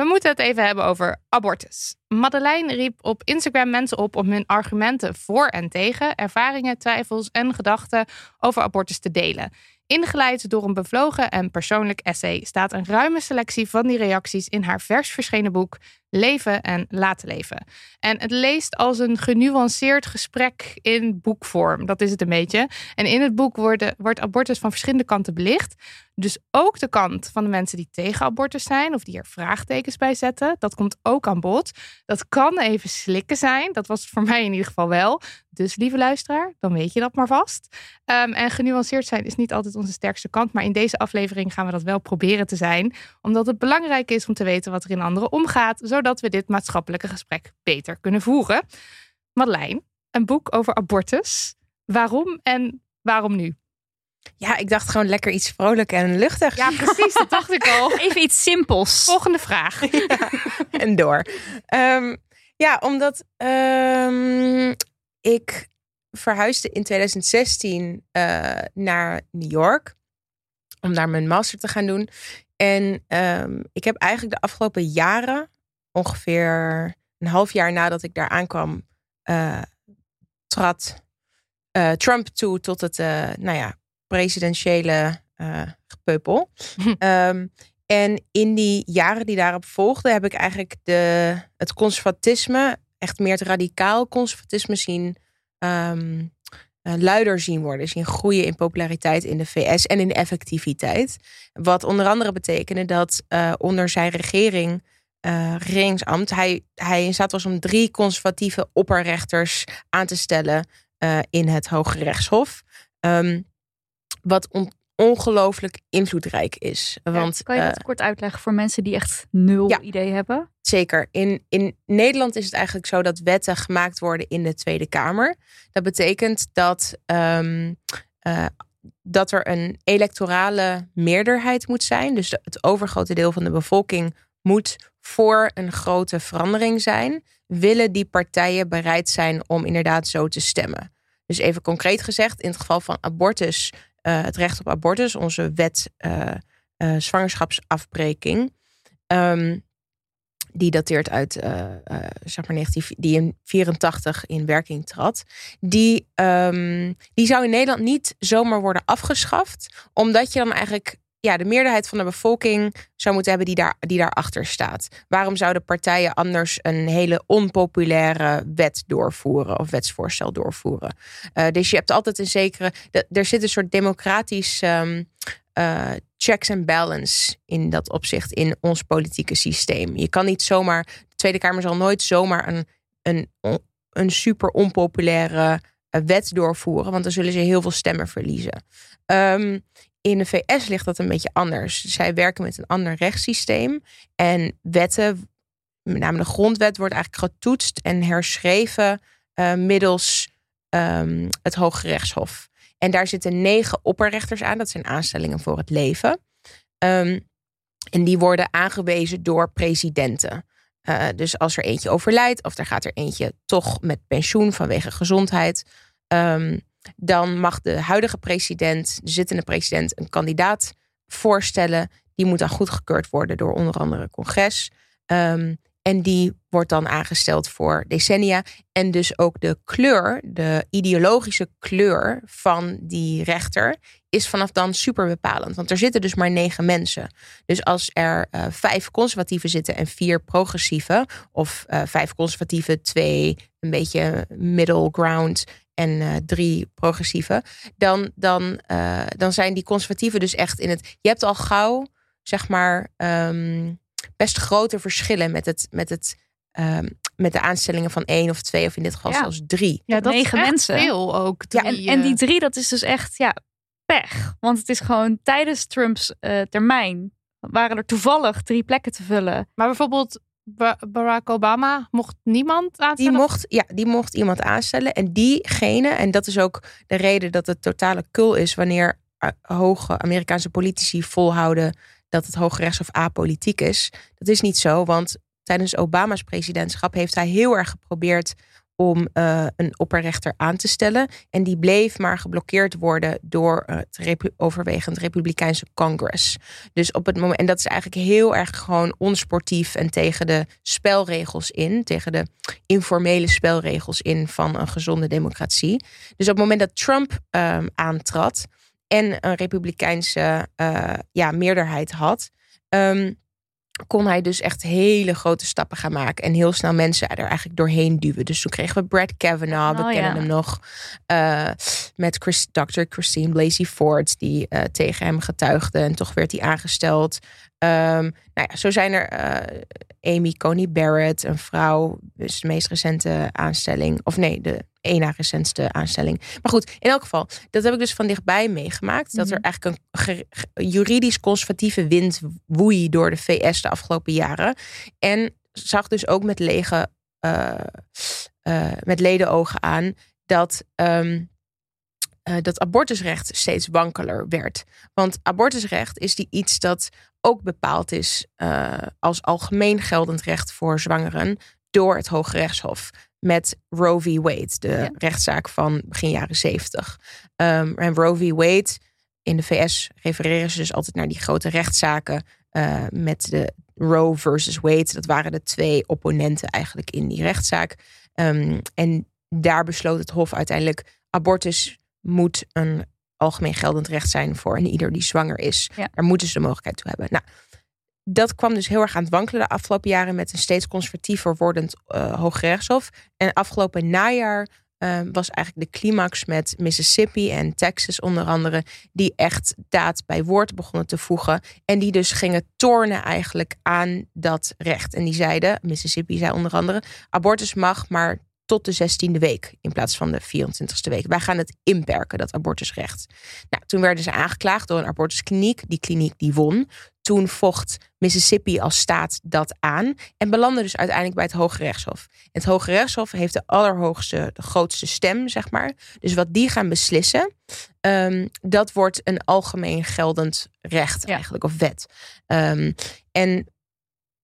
We moeten het even hebben over abortus. Madeleine riep op Instagram mensen op om hun argumenten voor en tegen, ervaringen, twijfels en gedachten over abortus te delen. Ingeleid door een bevlogen en persoonlijk essay staat een ruime selectie van die reacties in haar vers verschenen boek Leven en Laten Leven. En het leest als een genuanceerd gesprek in boekvorm. Dat is het een beetje. En in het boek worden, wordt abortus van verschillende kanten belicht. Dus ook de kant van de mensen die tegen abortus zijn of die er vraagtekens bij zetten. Dat komt ook aan bod. Dat kan even slikken zijn. Dat was het voor mij in ieder geval wel. Dus lieve luisteraar, dan weet je dat maar vast. Um, en genuanceerd zijn is niet altijd onze sterkste kant. Maar in deze aflevering gaan we dat wel proberen te zijn. Omdat het belangrijk is om te weten wat er in anderen omgaat. Zodat we dit maatschappelijke gesprek beter kunnen voeren. Madeleine, een boek over abortus. Waarom en waarom nu? Ja, ik dacht gewoon lekker iets vrolijk en luchtig. Ja, precies. Dat dacht ik al. Even iets simpels. Volgende vraag. en door. Um, ja, omdat um, ik verhuisde in 2016 uh, naar New York. Om daar mijn master te gaan doen. En um, ik heb eigenlijk de afgelopen jaren, ongeveer een half jaar nadat ik daar aankwam, uh, trad uh, Trump toe tot het, nou ja, presidentiële gepeupel. um, en in die jaren die daarop volgden, heb ik eigenlijk de, het conservatisme, echt meer het radicaal conservatisme zien um, uh, luider zien worden. Zien groeien in populariteit in de VS en in effectiviteit. Wat onder andere betekende dat uh, onder zijn regering, uh, regeringsambt, hij, hij in staat was om drie conservatieve opperrechters aan te stellen in het Hoge Rechtshof. Um, wat on ongelooflijk invloedrijk is. Want, ja, kan je dat uh, kort uitleggen voor mensen die echt nul ja, idee hebben? Zeker. In, in Nederland is het eigenlijk zo dat wetten gemaakt worden in de Tweede Kamer. Dat betekent dat, um, uh, dat er een electorale meerderheid moet zijn. Dus de, het overgrote deel van de bevolking moet voor een grote verandering zijn. Willen die partijen bereid zijn om inderdaad zo te stemmen? Dus even concreet gezegd, in het geval van abortus uh, het recht op abortus, onze wet uh, uh, zwangerschapsafbreking. Um, die dateert uit zeg maar 19, die in 84 in werking trad. Die, um, die zou in Nederland niet zomaar worden afgeschaft, omdat je dan eigenlijk ja, de meerderheid van de bevolking zou moeten hebben die, daar, die daarachter staat. Waarom zouden partijen anders een hele onpopulaire wet doorvoeren of wetsvoorstel doorvoeren? Uh, dus je hebt altijd een zekere. Er zit een soort democratisch um, uh, checks and balance in dat opzicht in ons politieke systeem. Je kan niet zomaar. De Tweede Kamer zal nooit zomaar een, een, een super onpopulaire uh, wet doorvoeren, want dan zullen ze heel veel stemmen verliezen. Um, in de VS ligt dat een beetje anders. Zij werken met een ander rechtssysteem. En wetten, met name de grondwet, wordt eigenlijk getoetst en herschreven uh, middels um, het Hoge Rechtshof. En daar zitten negen opperrechters aan. Dat zijn aanstellingen voor het leven. Um, en die worden aangewezen door presidenten. Uh, dus als er eentje overlijdt, of er gaat er eentje toch met pensioen vanwege gezondheid. Um, dan mag de huidige president, de zittende president, een kandidaat voorstellen. Die moet dan goedgekeurd worden door onder andere congres. Um, en die wordt dan aangesteld voor decennia. En dus ook de kleur, de ideologische kleur van die rechter, is vanaf dan super bepalend. Want er zitten dus maar negen mensen. Dus als er uh, vijf conservatieven zitten en vier progressieve, of uh, vijf conservatieven, twee een beetje middle ground en uh, drie progressieve, dan, dan, uh, dan zijn die conservatieven dus echt in het. Je hebt al gauw, zeg maar, um, best grote verschillen met het. Met het um, met de aanstellingen van één of twee, of in dit geval ja. zelfs drie. Ja, dat negen is mensen. veel ook. Ja, en, en die eh, drie, dat is dus echt ja, pech. Want het is gewoon tijdens Trumps uh, termijn waren er toevallig drie plekken te vullen. Maar bijvoorbeeld Barack Obama mocht niemand Die aanstellen? mocht, ja, die mocht iemand aanstellen. En diegene, en dat is ook de reden dat het totale kul is wanneer uh, hoge Amerikaanse politici volhouden dat het Hoge Rechtshof apolitiek is. Dat is niet zo, want tijdens Obama's presidentschap heeft hij heel erg geprobeerd om uh, een opperrechter aan te stellen. En die bleef maar geblokkeerd worden door het repu overwegend Republikeinse Congress. Dus op het moment, en dat is eigenlijk heel erg gewoon onsportief en tegen de spelregels in, tegen de informele spelregels in van een gezonde democratie. Dus op het moment dat Trump um, aantrad en een Republikeinse uh, ja, meerderheid had. Um, kon hij dus echt hele grote stappen gaan maken. En heel snel mensen er eigenlijk doorheen duwen. Dus toen kregen we Brad Kavanaugh, we Oh, kennen ja. hem nog. eh, met Chris, Dr. Christine Blasey Ford, die eh, tegen hem getuigde. En toch werd hij aangesteld. Ehm, nou ja, zo zijn er eh, Amy Coney Barrett, een vrouw. Dus de meest recente aanstelling. Of nee, de één na recentste aanstelling. Maar goed, in elk geval, dat heb ik dus van dichtbij meegemaakt. Dat er eigenlijk een juridisch conservatieve wind woei door de VS de afgelopen jaren. En zag dus ook met lege, eh, eh, met ledenogen aan dat, ehm, eh, dat abortusrecht steeds wankeler werd. Want abortusrecht is die iets dat ook bepaald is eh, als algemeen geldend recht voor zwangeren door het Hoge Rechtshof met Roe v. Wade, de Ja. rechtszaak van begin jaren 70. Ehm, en Roe v. Wade in de VS refereren ze dus altijd naar die grote rechtszaken eh, met de Roe versus Wade. Dat waren de twee opponenten eigenlijk in die rechtszaak. Ehm, en daar besloot het Hof uiteindelijk: abortus moet een algemeen geldend recht zijn voor een ieder die zwanger is. Ja. Daar moeten ze de mogelijkheid toe hebben. Nou, dat kwam dus heel erg aan het wankelen de afgelopen jaren met een steeds conservatiever wordend uh, Hooggerechtshof. En afgelopen najaar uh, was eigenlijk de climax met Mississippi en Texas onder andere, die echt daad bij woord begonnen te voegen. En die dus gingen tornen eigenlijk aan dat recht. En die zeiden, Mississippi zei onder andere, abortus mag maar tot de 16e week in plaats van de 24e week. Wij gaan het inperken, dat abortusrecht. Nou, toen werden ze aangeklaagd door een abortuskliniek. Die kliniek die won. Toen vocht Mississippi als staat dat aan en belandde dus uiteindelijk bij het Hoge Rechtshof. Het Hoge Rechtshof heeft de allerhoogste, de grootste stem, zeg maar. Dus wat die gaan beslissen, um, dat wordt een algemeen geldend recht ja. eigenlijk, of wet. Um, en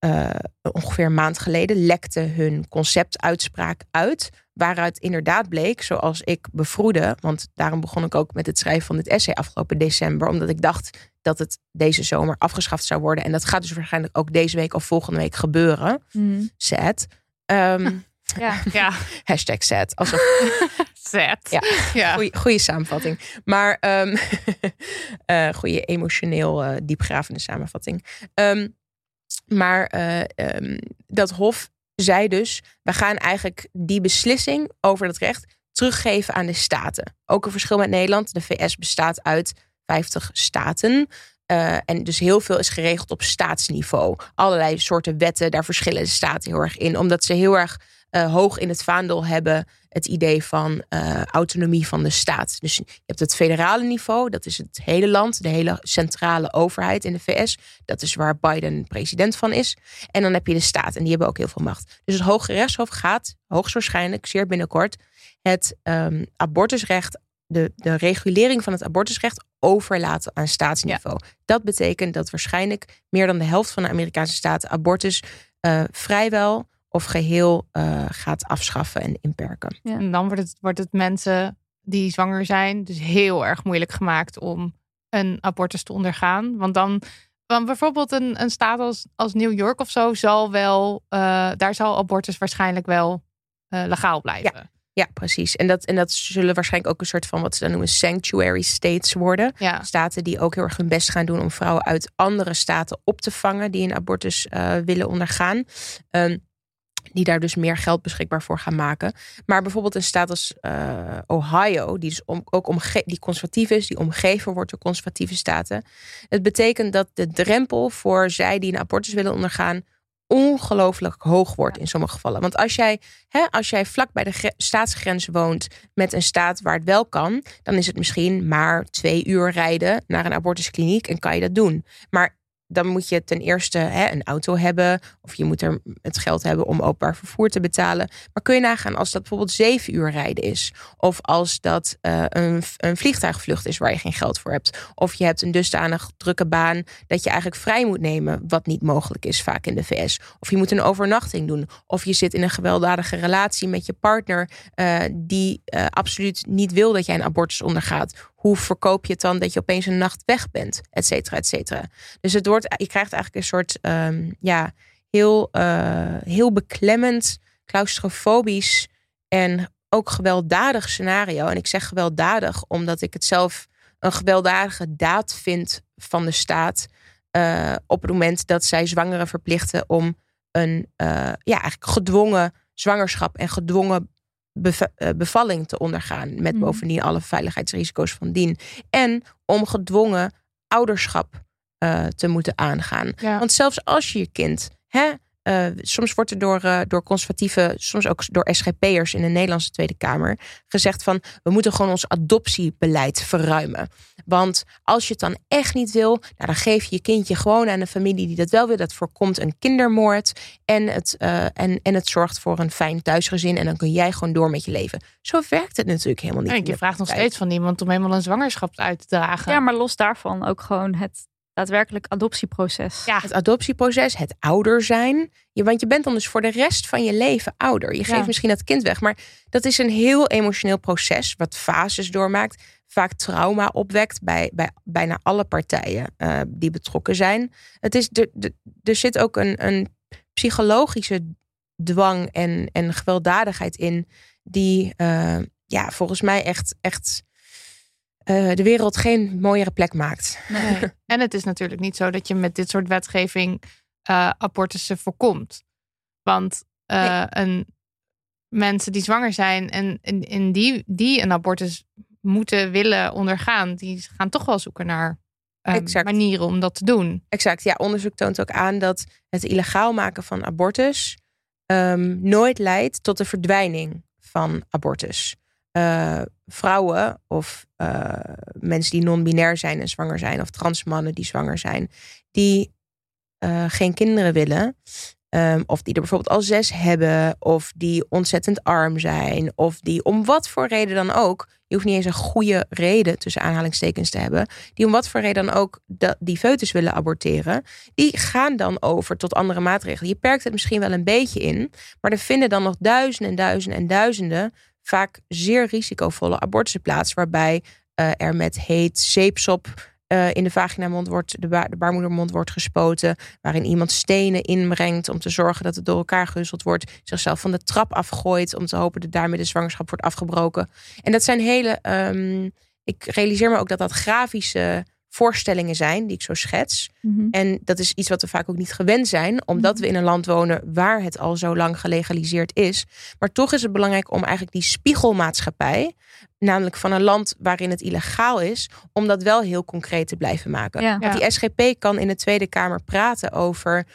uh, ongeveer een maand geleden lekte hun conceptuitspraak uit. Waaruit inderdaad bleek, zoals ik bevroedde. Want daarom begon ik ook met het schrijven van dit essay afgelopen december. Omdat ik dacht dat het deze zomer afgeschaft zou worden. En dat gaat dus waarschijnlijk ook deze week of volgende week gebeuren. Mm. Sad. Um, ja, ja. hashtag. Alsof... sad. Ja, ja. Goeie, goeie samenvatting. Maar um, uh, goede emotioneel uh, diepgravende samenvatting. Um, maar uh, um, dat Hof zei dus: we gaan eigenlijk die beslissing over dat recht teruggeven aan de staten. Ook een verschil met Nederland. De VS bestaat uit 50 staten. Uh, en dus heel veel is geregeld op staatsniveau. Allerlei soorten wetten, daar verschillen de staten heel erg in. Omdat ze heel erg uh, hoog in het vaandel hebben het idee van uh, autonomie van de staat. Dus je hebt het federale niveau, dat is het hele land, de hele centrale overheid in de VS. Dat is waar Biden president van is. En dan heb je de staat en die hebben ook heel veel macht. Dus het Hoge Rechtshof gaat hoogstwaarschijnlijk, zeer binnenkort, het um, abortusrecht, de, de regulering van het abortusrecht overlaten aan staatsniveau. Ja. Dat betekent dat waarschijnlijk meer dan de helft van de Amerikaanse staten abortus uh, vrijwel of geheel uh, gaat afschaffen en inperken. Ja. En dan wordt het, wordt het mensen die zwanger zijn dus heel erg moeilijk gemaakt om een abortus te ondergaan. Want dan, want bijvoorbeeld een, een staat als, als New York of zo zal wel, uh, daar zal abortus waarschijnlijk wel uh, legaal blijven. Ja. Ja, precies. En dat, en dat zullen waarschijnlijk ook een soort van wat ze dan noemen sanctuary states worden. Ja. Staten die ook heel erg hun best gaan doen om vrouwen uit andere staten op te vangen die een abortus uh, willen ondergaan. Um, die daar dus meer geld beschikbaar voor gaan maken. Maar bijvoorbeeld een staat als uh, Ohio, die dus om, ook omge- die conservatief is, die omgeven wordt door conservatieve staten. Het betekent dat de drempel voor zij die een abortus willen ondergaan ongelooflijk hoog wordt in sommige gevallen. Want als jij, hè, als jij vlak bij de gre- staatsgrens woont met een staat waar het wel kan, dan is het misschien maar twee uur rijden naar een abortuskliniek en kan je dat doen. Maar dan moet je ten eerste hè, een auto hebben. Of je moet er het geld hebben om openbaar vervoer te betalen. Maar kun je nagaan als dat bijvoorbeeld zeven uur rijden is. Of als dat uh, een, een vliegtuigvlucht is waar je geen geld voor hebt. Of je hebt een dusdanig drukke baan dat je eigenlijk vrij moet nemen. Wat niet mogelijk is vaak in de VS. Of je moet een overnachting doen. Of je zit in een gewelddadige relatie met je partner. Uh, die uh, absoluut niet wil dat jij een abortus ondergaat hoe verkoop je het dan dat je opeens een nacht weg bent, et cetera, et cetera. Dus het wordt, je krijgt eigenlijk een soort, um, ja, heel, uh, heel beklemmend, claustrofobisch en ook gewelddadig scenario. En ik zeg gewelddadig omdat ik het zelf een gewelddadige daad vind van de staat. eh, op het moment dat zij zwangeren verplichten om een eh, ja, eigenlijk gedwongen zwangerschap en gedwongen bevalling te ondergaan. Met Mhm. bovendien alle veiligheidsrisico's van dien. En om gedwongen ouderschap eh, te moeten aangaan. Ja. Want zelfs als je je kind. Hè, eh, soms wordt er door, eh, door conservatieve, soms ook door SGP'ers in de Nederlandse Tweede Kamer gezegd van we moeten gewoon ons adoptiebeleid verruimen. Want als je het dan echt niet wil, nou, dan geef je je kindje gewoon aan een familie die dat wel wil. Dat voorkomt een kindermoord en het, eh, en, en het zorgt voor een fijn thuisgezin. En dan kun jij gewoon door met je leven. Zo werkt het natuurlijk helemaal niet. En je vraagt nog steeds van iemand om helemaal een zwangerschap uit te dragen. Ja, maar los daarvan ook gewoon het daadwerkelijk adoptieproces. Ja. Het adoptieproces, het ouder zijn. Je, want je bent dan dus voor de rest van je leven ouder. Je geeft Ja. misschien dat kind weg. Maar dat is een heel emotioneel proces. Wat fases doormaakt. Vaak trauma opwekt bij, bij bijna alle partijen eh, die betrokken zijn. Het is, er, er, er zit ook een, een psychologische dwang en, en gewelddadigheid in. Die eh, ja, volgens mij echt, echt eh, de wereld geen mooiere plek maakt. Nee. En het is natuurlijk niet zo dat je met dit soort wetgeving eh abortussen voorkomt. Want eh, een, mensen die zwanger zijn en, en, en die, die een abortus moeten willen ondergaan, die gaan toch wel zoeken naar eh, Exact. manieren om dat te doen. Exact. Ja, onderzoek toont ook aan dat het illegaal maken van abortus ehm, nooit leidt tot de verdwijning van abortus. Eh, vrouwen of eh, mensen die non-binair zijn en zwanger zijn, of transmannen die zwanger zijn, die eh, geen kinderen willen, ehm, of die er bijvoorbeeld al zes hebben, of die ontzettend arm zijn, of die om wat voor reden dan ook, je hoeft niet eens een goede reden tussen aanhalingstekens te hebben, die om wat voor reden dan ook die foetus willen aborteren, die gaan dan over tot andere maatregelen. Je perkt het misschien wel een beetje in, maar er vinden dan nog duizenden en duizenden en duizenden vaak zeer risicovolle abortussen plaats, waarbij eh, er met heet zeepsop eh, in de vaginamond wordt, de, ba- de baarmoedermond wordt gespoten, waarin iemand stenen inbrengt om te zorgen dat het door elkaar gehusteld wordt, zichzelf van de trap afgooit om te hopen dat daarmee de zwangerschap wordt afgebroken. En dat zijn hele, ehm, ik realiseer me ook dat dat grafische voorstellingen zijn die ik zo schets. Mhm. En dat is iets wat we vaak ook niet gewend zijn, omdat we in een land wonen waar het al zo lang gelegaliseerd is. Maar toch is het belangrijk om eigenlijk die spiegelmaatschappij, namelijk van een land waarin het illegaal is, om dat wel heel concreet te blijven maken. Ja. Want die SGP kan in de Tweede Kamer praten over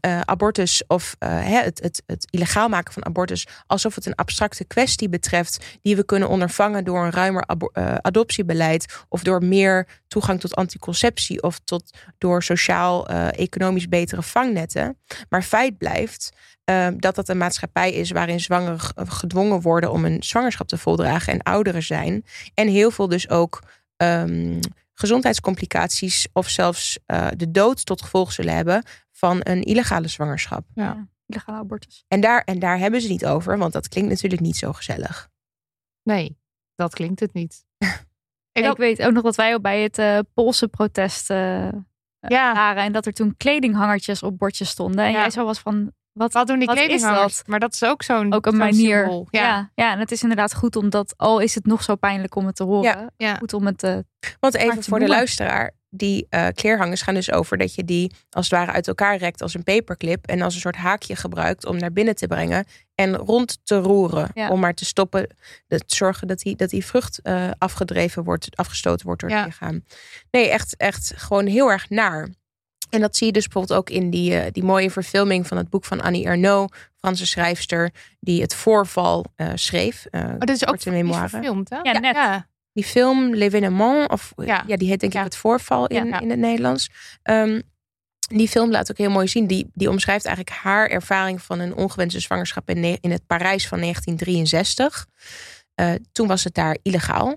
eh, abortus of eh, het, het, het illegaal maken van abortus alsof het een abstracte kwestie betreft die we kunnen ondervangen door een ruimer eh, adoptiebeleid of door meer toegang tot anticonceptie of tot door sociaal-economisch betere vangnetten. Maar feit blijft eh, dat dat een maatschappij is waarin zwangeren gedwongen worden om een zwangerschap te voldragen en ouderen zijn. En heel veel dus ook ehm, gezondheidscomplicaties of zelfs eh, de dood tot gevolg zullen hebben van een illegale zwangerschap. Ja. Illegale abortus. En daar, en daar hebben ze niet over, want dat klinkt natuurlijk niet zo gezellig. Nee, dat klinkt het niet. Ik, had- weet ook nog dat wij ook bij het eh, Poolse protest eh, Ja. waren. En dat er toen kledinghangertjes op bordjes stonden. En Ja. jij zo was van, wat, Wat doen die kledinghangers? dat? Maar dat is ook zo'n Ook een zo'n manier. symbool. Ja. Ja. Ja, en het is inderdaad goed omdat, al is het nog zo pijnlijk om het te horen. Ja. Ja. Goed om het te... Want Maar even te voor de luisteraar, die eh, kleerhangers gaan dus over dat je die als het ware uit elkaar rekt als een paperclip en als een soort haakje gebruikt om naar binnen te brengen en rond te roeren Ja. om maar te stoppen, te zorgen dat die, dat die vrucht eh, afgedreven wordt, afgestoten wordt door Ja. het lichaam. Nee, echt, echt gewoon heel erg naar. En dat zie je dus bijvoorbeeld ook in die, eh, die mooie verfilming van het boek van Annie Ernaux, Franse schrijfster, die het voorval eh, schreef. eh, Maar dit is ook memoire. verfilmd, hè? Ja, net. Ja. Die film L'Evénement, of ja. Ja. die heet denk ik Ja. het voorval in, Ja. in het Nederlands. Ehm, die film laat ook heel mooi zien. Die, die omschrijft eigenlijk haar ervaring van een ongewenste zwangerschap in, in het Parijs van 1963. Eh, toen was het daar illegaal.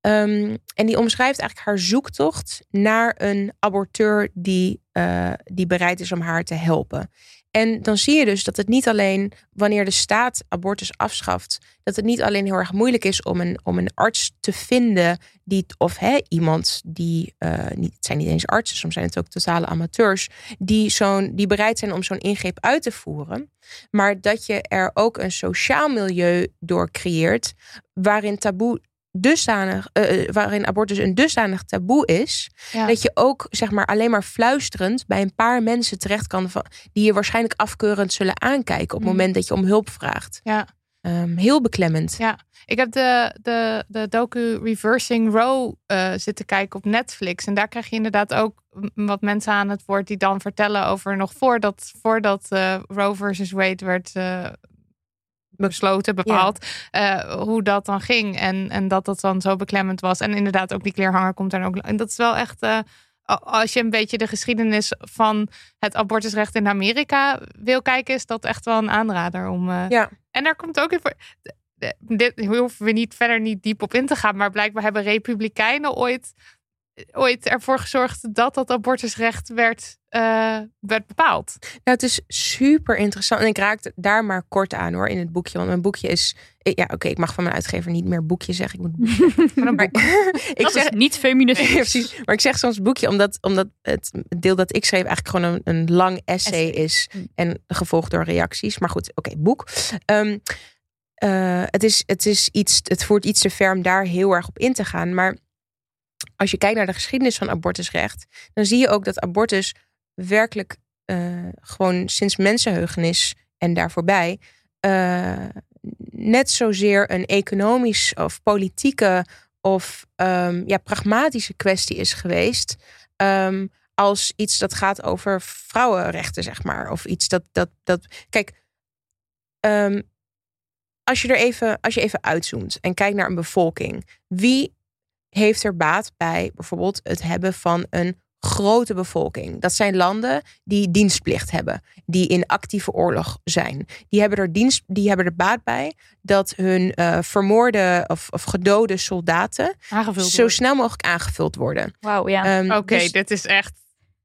Ehm, en die omschrijft eigenlijk haar zoektocht naar een aborteur die, eh, die bereid is om haar te helpen. En dan zie je dus dat het niet alleen wanneer de staat abortus afschaft, dat het niet alleen heel erg moeilijk is om een, om een arts te vinden die, of hè, iemand die, eh, niet, het zijn niet eens artsen, soms zijn het ook totale amateurs, die, die bereid zijn om zo'n ingreep uit te voeren. Maar dat je er ook een sociaal milieu door creëert waarin taboe dusdanig, eh, waarin abortus een dusdanig taboe is, Ja. dat je ook zeg maar alleen maar fluisterend bij een paar mensen terecht kan van, die je waarschijnlijk afkeurend zullen aankijken op het Mm. moment dat je om hulp vraagt. Ja. Ehm, heel beklemmend. Ja, ik heb de, de, de docu Reversing Roe eh, zitten kijken op Netflix. En daar krijg je inderdaad ook wat mensen aan het woord die dan vertellen over nog voordat, voordat eh, Roe versus Wade werd eh, besloten, bepaald, eh, hoe dat dan ging. En, en dat dat dan zo beklemmend was. En inderdaad ook die kleerhanger komt daar ook. En dat is wel echt... eh, als je een beetje de geschiedenis van het abortusrecht in Amerika wil kijken, is dat echt wel een aanrader om. eh, Ja. En daar komt ook even. de- Dit hoeven we niet verder niet diep op in te gaan, maar blijkbaar hebben Republikeinen ooit, ooit ervoor gezorgd dat dat abortusrecht werd, eh, werd bepaald. Nou, het is super interessant. En ik raakte daar maar kort aan hoor in het boekje. Want mijn boekje is. ik- Ja, oké, ik mag van mijn uitgever niet meer boekje zeggen. Ik moet boekje. Maar ik Dat zeg, is niet feministisch. Precies. Maar ik zeg soms boekje omdat, omdat het deel dat ik schreef eigenlijk gewoon een, een lang essay, is. En gevolgd door reacties. Maar goed, oké, boek. Ehm, eh, het, is, het, is iets, het voert iets te ver om daar heel erg op in te gaan. Maar als je kijkt naar de geschiedenis van abortusrecht, dan zie je ook dat abortus werkelijk eh, gewoon sinds mensenheugenis en daar voorbij eh, net zozeer een economisch of politieke of ehm, ja, pragmatische kwestie is geweest. ehm, als iets dat gaat over vrouwenrechten, zeg maar. Of iets dat. dat, dat kijk, ehm, als je er even, als je even uitzoomt en kijkt naar een bevolking, wie heeft er baat bij bijvoorbeeld het hebben van een grote bevolking? Dat zijn landen die dienstplicht hebben, die in actieve oorlog zijn. Die hebben er, dienst, die hebben er baat bij dat hun eh, vermoorde of, of gedode soldaten Aangevuld zo worden. snel mogelijk aangevuld worden. Wauw, ja. Ehm, Oké, dus, dit is echt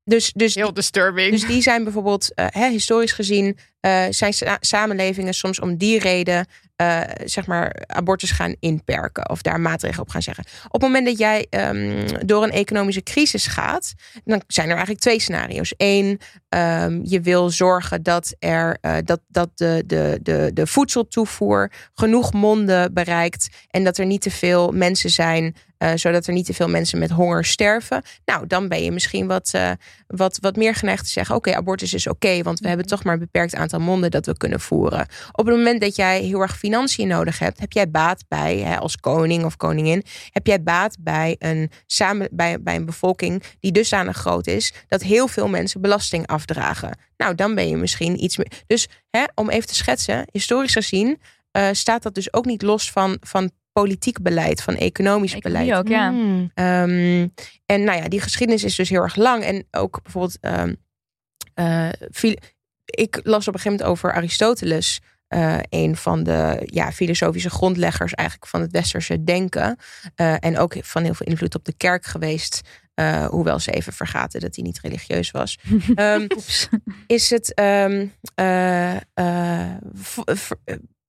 dus, dus, heel disturbing. dus die zijn bijvoorbeeld, eh, hè, historisch gezien, eh, zijn sa- samenlevingen soms om die reden, eh, zeg maar, abortus gaan inperken of daar maatregelen op gaan zeggen. Op het moment dat jij ehm, door een economische crisis gaat, dan zijn er eigenlijk twee scenario's. Eén, ehm, je wil zorgen dat, er, eh, dat, dat de, de, de, de voedseltoevoer genoeg monden bereikt en dat er niet te veel mensen zijn. zodat er niet te veel mensen met honger sterven. Nou, dan ben je misschien wat, wat, wat meer geneigd te zeggen: Oké, abortus is oké, want we hebben toch maar een beperkt aantal monden dat we kunnen voeren. Op het moment dat jij heel erg financiën nodig hebt, heb jij baat bij, hè, als koning of koningin, heb jij baat bij een, samen, bij, bij een bevolking die dusdanig groot is dat heel veel mensen belasting afdragen. Nou, dan ben je misschien iets meer. Dus hè, om even te schetsen, historisch gezien eh, staat dat dus ook niet los van, van politiek beleid, van economisch Economie beleid. ook, ja. Mm. Ehm, en nou ja, die geschiedenis is dus heel erg lang. En ook bijvoorbeeld, ehm, eh, ik las op een gegeven moment over Aristoteles, eh, een van de ja, filosofische grondleggers eigenlijk van het westerse denken. Eh, en ook van heel veel invloed op de kerk geweest. eh, hoewel ze even vergaten dat hij niet religieus was. Ehm, is het. ehm, eh, eh,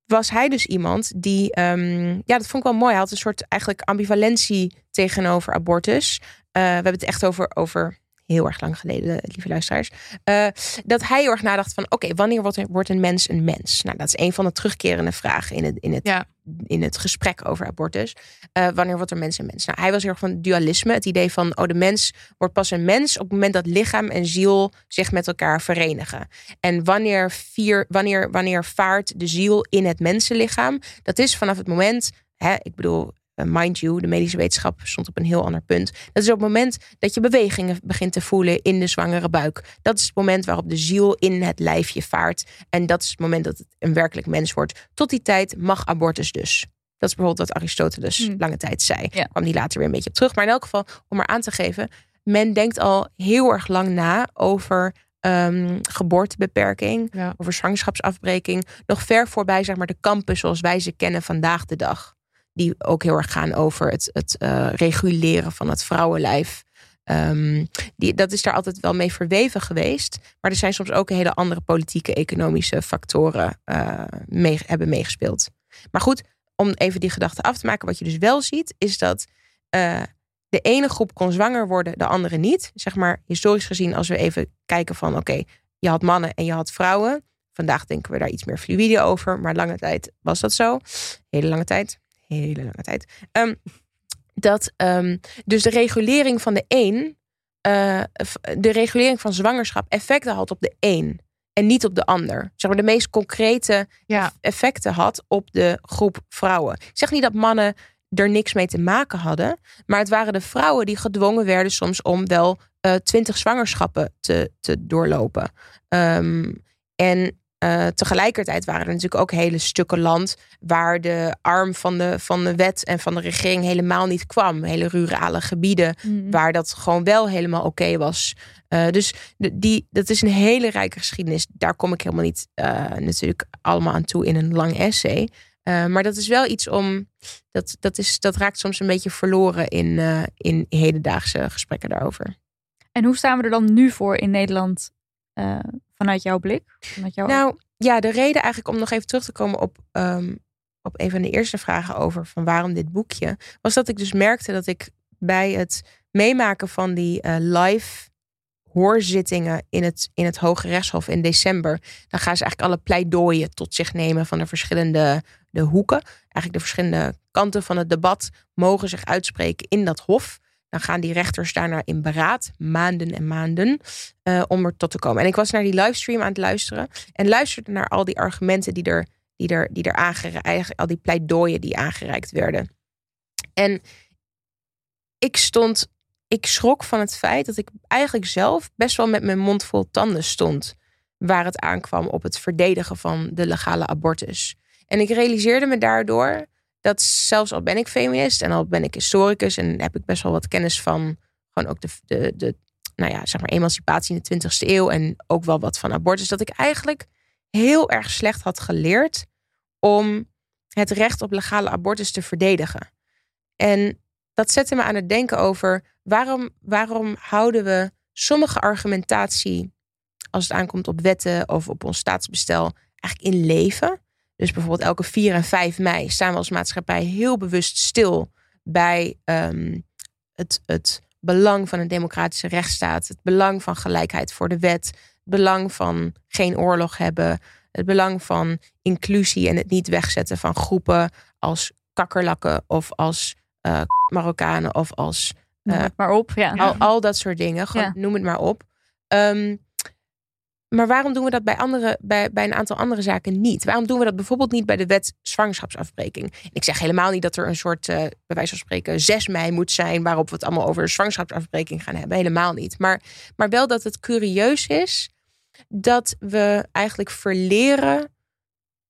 was hij dus iemand die. ehm, ja, dat vond ik wel mooi. Hij had een soort eigenlijk ambivalentie tegenover abortus. We hebben het echt over. over heel erg lang geleden, lieve luisteraars. eh, dat hij heel erg nadacht van: oké, wanneer wordt, wordt een mens een mens? Nou, dat is een van de terugkerende vragen in het, in het, Ja. in het gesprek over abortus. Eh, wanneer wordt er mens een mens? Nou, hij was heel erg van dualisme. Het idee van: oh, de mens wordt pas een mens op het moment dat lichaam en ziel zich met elkaar verenigen. En wanneer, vier, wanneer, wanneer vaart de ziel in het mensenlichaam? Dat is vanaf het moment, hè, ik bedoel, eh, mind you, de medische wetenschap stond op een heel ander punt. Dat is op het moment dat je bewegingen begint te voelen in de zwangere buik. Dat is het moment waarop de ziel in het lijfje vaart. En dat is het moment dat het een werkelijk mens wordt. Tot die tijd mag abortus dus. Dat is bijvoorbeeld wat Aristoteles Hmm. lange tijd zei. Ja. Kwam die later weer een beetje op terug. Maar in elk geval, om maar aan te geven, men denkt al heel erg lang na over ehm, geboortebeperking, Ja. over zwangerschapsafbreking. Nog ver voorbij, zeg maar, de kampen zoals wij ze kennen vandaag de dag. Die ook heel erg gaan over het, het eh, reguleren van het vrouwenlijf. Ehm, die, dat is daar altijd wel mee verweven geweest. Maar er zijn soms ook hele andere politieke, economische factoren eh, mee, hebben meegespeeld. Maar goed, om even die gedachte af te maken. Wat je dus wel ziet, is dat eh, de ene groep kon zwanger worden, de andere niet. Zeg maar historisch gezien, als we even kijken van... oké, je had mannen en je had vrouwen. Vandaag denken we daar iets meer fluïde over. Maar lange tijd was dat zo. Hele lange tijd. Hele lange tijd. Ehm, dat ehm, dus de regulering van de een, eh, de regulering van zwangerschap effecten had op de een en niet op de ander. Zeg maar de meest concrete Ja. effecten had op de groep vrouwen. Ik zeg niet dat mannen er niks mee te maken hadden, maar het waren de vrouwen die gedwongen werden soms om wel twintig zwangerschappen te, te doorlopen. Ehm, en eh, tegelijkertijd waren er natuurlijk ook hele stukken land waar de arm van de, van de wet en van de regering helemaal niet kwam. Hele rurale gebieden Mhm. waar dat gewoon wel helemaal oké was. Eh, dus de- die, dat is een hele rijke geschiedenis. Daar kom ik helemaal niet eh, natuurlijk allemaal aan toe in een lang essay. Maar dat is wel iets om. Dat, dat, is, dat raakt soms een beetje verloren in, in hedendaagse gesprekken daarover. En hoe staan we er dan nu voor in Nederland vanuit jouw blik? Jouw Nou ja, de reden eigenlijk om nog even terug te komen op, ehm, op een van de eerste vragen over van waarom dit boekje, was dat ik dus merkte dat ik bij het meemaken van die eh, live hoorzittingen in het, in het Hoge Rechtshof in december, dan gaan ze eigenlijk alle pleidooien tot zich nemen van de verschillende de hoeken. Eigenlijk de verschillende kanten van het debat mogen zich uitspreken in dat hof. Dan gaan die rechters daarna in beraad, maanden en maanden, eh, om er tot te komen. En ik was naar die livestream aan het luisteren en luisterde naar al die argumenten die er, die er, die er aangereikt, al die pleidooien die aangereikt werden. En ik stond, ik schrok van het feit dat ik eigenlijk zelf best wel met mijn mond vol tanden stond. Waar het aankwam op het verdedigen van de legale abortus. En ik realiseerde me daardoor dat zelfs al ben ik feminist en al ben ik historicus en heb ik best wel wat kennis van gewoon ook de, de, de nou ja, zeg maar emancipatie in de 20e eeuw en ook wel wat van abortus, dat ik eigenlijk heel erg slecht had geleerd om het recht op legale abortus te verdedigen. En dat zette me aan het denken over waarom, waarom houden we sommige argumentatie als het aankomt op wetten of op ons staatsbestel eigenlijk in leven. Dus bijvoorbeeld elke 4 en 5 mei staan we als maatschappij heel bewust stil bij ehm, het, het belang van een democratische rechtsstaat, het belang van gelijkheid voor de wet, het belang van geen oorlog hebben, het belang van inclusie en het niet wegzetten van groepen als kakkerlakken of als eh, Marokkanen of als Noem het maar op. Ja. al, al dat soort dingen. Gewoon, Ja. Noem het maar op. Ehm, maar waarom doen we dat bij, andere, bij, bij een aantal andere zaken niet? Waarom doen we dat bijvoorbeeld niet bij de wet zwangerschapsafbreking? Ik zeg helemaal niet dat er een soort, eh, bij wijze van spreken, 6 mei moet zijn... waarop we het allemaal over zwangerschapsafbreking gaan hebben. Helemaal niet. Maar, maar wel dat het curieus is dat we eigenlijk verleren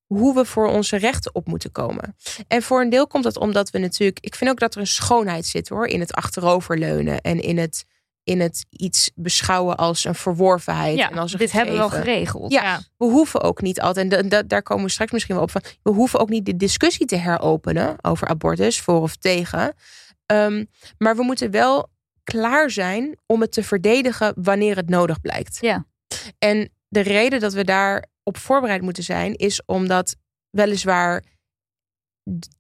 hoe we voor onze rechten op moeten komen. En voor een deel komt dat omdat we natuurlijk. Ik vind ook dat er een schoonheid zit hoor. In het achteroverleunen en in het, in het iets beschouwen als een verworvenheid. Ja, en als een dit hebben we wel gegeven. geregeld. Ja, we hoeven ook niet altijd. En da- da- daar komen we straks misschien wel op van. We hoeven ook niet de discussie te heropenen over abortus, voor of tegen. Ehm, maar we moeten wel klaar zijn om het te verdedigen wanneer het nodig blijkt. Ja. En de reden dat we daar op voorbereid moeten zijn, is omdat weliswaar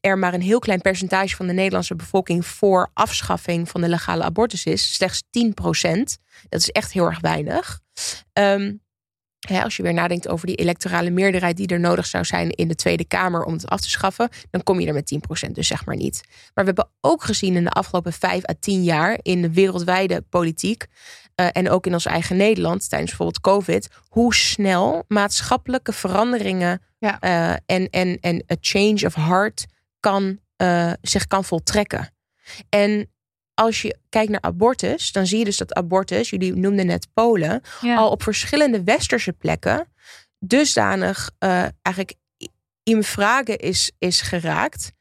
er maar een heel klein percentage van de Nederlandse bevolking voor afschaffing van de legale abortus is. Slechts 10% Dat is echt heel erg weinig. Ehm, als je weer nadenkt over die electorale meerderheid die er nodig zou zijn in de Tweede Kamer om het af te schaffen, dan kom je er met 10% dus zeg maar niet. Maar we hebben ook gezien in de afgelopen 5 à 10 jaar in de wereldwijde politiek eh, en ook in ons eigen Nederland tijdens bijvoorbeeld COVID, hoe snel maatschappelijke veranderingen Ja. eh, en, en, en a change of heart kan, eh, zich kan voltrekken. En als je kijkt naar abortus, dan zie je dus dat abortus, jullie noemden net Polen, Ja. al op verschillende westerse plekken dusdanig eh, eigenlijk in vragen is, is geraakt.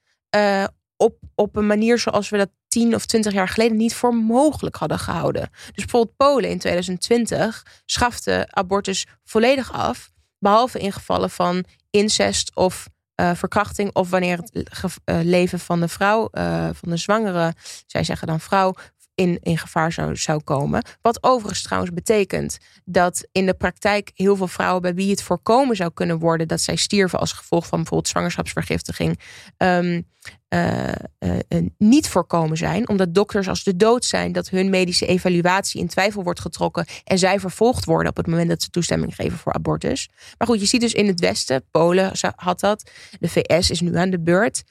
op, op een manier zoals we dat tien of twintig jaar geleden niet voor mogelijk hadden gehouden. Dus bijvoorbeeld Polen in 2020 schafte abortus volledig af. Behalve in gevallen van incest of eh, verkrachting. Of wanneer het eh, leven van de vrouw, eh, van de zwangere, zij zeggen dan vrouw, in, in gevaar zou, zou komen. Wat overigens trouwens betekent dat in de praktijk heel veel vrouwen bij wie het voorkomen zou kunnen worden dat zij stierven als gevolg van bijvoorbeeld zwangerschapsvergiftiging, ehm, eh, eh, eh, niet voorkomen zijn. Omdat dokters als de dood zijn dat hun medische evaluatie in twijfel wordt getrokken en zij vervolgd worden op het moment dat ze toestemming geven voor abortus. Maar goed, je ziet dus in het Westen, Polen had dat, de VS is nu aan de beurt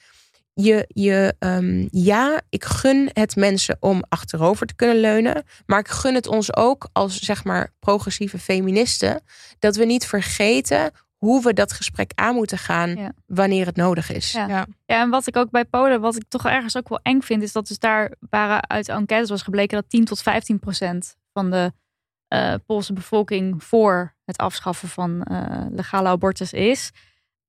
je, je ehm, ja, ik gun het mensen om achterover te kunnen leunen. Maar ik gun het ons ook als zeg maar progressieve feministen. Dat we niet vergeten hoe we dat gesprek aan moeten gaan Ja. wanneer het nodig is. Ja. Ja. Ja, en wat ik ook bij Polen, wat ik toch ergens ook wel eng vind, is dat dus daar waren uit enquêtes was gebleken dat 10 tot 15 procent van de eh, Poolse bevolking voor het afschaffen van eh, legale abortus is.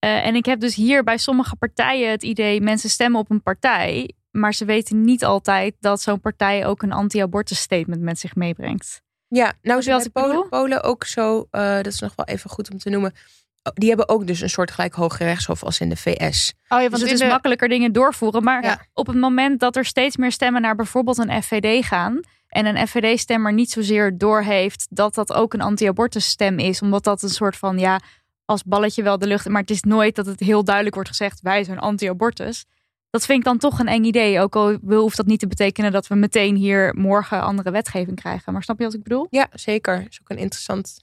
Eh, en ik heb dus hier bij sommige partijen het idee, mensen stemmen op een partij, maar ze weten niet altijd dat zo'n partij ook een anti-abortus statement met zich meebrengt. Ja, nou zijn ik Polen? Polen ook zo, eh, dat is nog wel even goed om te noemen. Oh, Die hebben ook dus een soort gelijk hoge rechtshof als in de VS. Oh ja, Dus want het in is de, makkelijker dingen doorvoeren. Maar Ja. op het moment dat er steeds meer stemmen naar bijvoorbeeld een FVD gaan. En een FVD-stemmer niet zozeer doorheeft dat dat ook een anti-abortus-stem is. Omdat dat een soort van, ja, als balletje wel de lucht. Maar het is nooit dat het heel duidelijk wordt gezegd, wij zijn anti-abortus. Dat vind ik dan toch een eng idee. Ook al wil- hoeft dat niet te betekenen dat we meteen hier morgen andere wetgeving krijgen. Maar snap je wat ik bedoel? Ja, zeker. Dat is ook een interessant,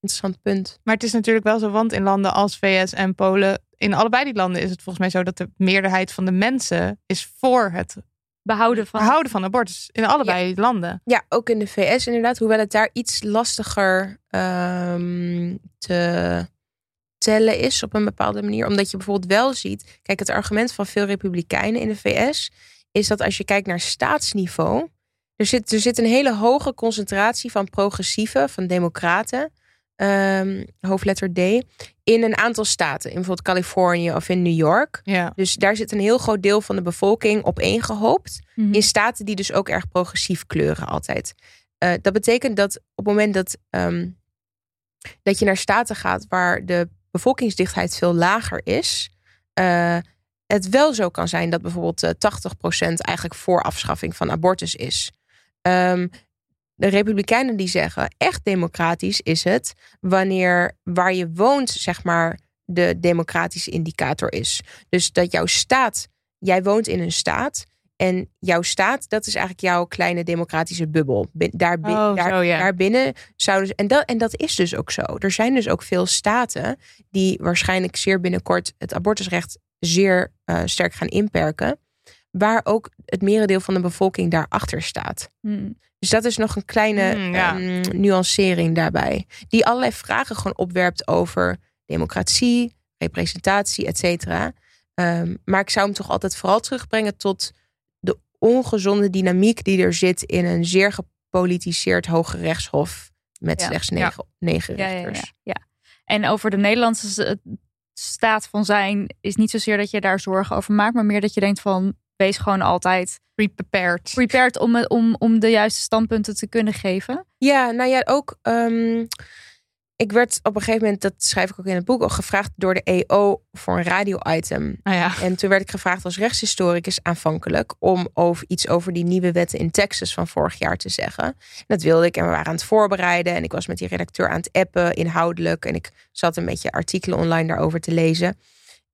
interessant punt. Maar het is natuurlijk wel zo, want in landen als VS en Polen, in allebei die landen is het volgens mij zo dat de meerderheid van de mensen is voor het Behouden van. behouden van abortus. In allebei landen. Ja, ook in de VS inderdaad. Hoewel het daar iets lastiger ehm, te tellen is op een bepaalde manier. Omdat je bijvoorbeeld wel ziet... Kijk, het argument van veel republikeinen in de VS... is dat als je kijkt naar staatsniveau... Er zit, er zit een hele hoge concentratie van progressieven, van democraten... ehm, hoofdletter D, in een aantal staten. In bijvoorbeeld Californië of in New York. Ja. Dus daar zit een heel groot deel van de bevolking opeengehoopt Mhm. in staten die dus ook erg progressief kleuren altijd. Eh, dat betekent dat op het moment dat, ehm, dat je naar staten gaat waar de bevolkingsdichtheid veel lager is, eh, het wel zo kan zijn dat bijvoorbeeld eh 80% eigenlijk voor afschaffing van abortus is. Ehm, de Republikeinen die zeggen echt democratisch is het wanneer waar je woont, zeg maar, de democratische indicator is. Dus dat jouw staat, jij woont in een staat en jouw staat, dat is eigenlijk jouw kleine democratische bubbel. Daar, Oh, daar, zo, ja. Daarbinnen zouden ze, en dat, en dat is dus ook zo. Er zijn dus ook veel staten die waarschijnlijk zeer binnenkort het abortusrecht zeer eh, sterk gaan inperken. Waar ook het merendeel van de bevolking daarachter staat. Mhm. Dus dat is nog een kleine Mm, ja. ehm, nuancering daarbij. Die allerlei vragen gewoon opwerpt over democratie, representatie, et cetera. Ehm, maar ik zou hem toch altijd vooral terugbrengen tot ongezonde dynamiek die er zit in een zeer gepolitiseerd hoge rechtshof met Ja. slechts negen, negen Ja, ja, rechters. ja, ja. En over de Nederlandse staat van zijn is niet zozeer dat je daar zorgen over maakt, maar meer dat je denkt van wees gewoon altijd Pre-prepared. prepared om, om, om de juiste standpunten te kunnen geven. Ja, nou ja, ook. ehm, ik werd op een gegeven moment, dat schrijf ik ook in het boek, ook gevraagd door de EO voor een radio-item. Ja. En toen werd ik gevraagd als rechtshistoricus aanvankelijk om over iets over die nieuwe wetten in Texas van vorig jaar te zeggen. En dat wilde ik en we waren aan het voorbereiden en ik was met die redacteur aan het appen inhoudelijk en ik zat een beetje artikelen online daarover te lezen.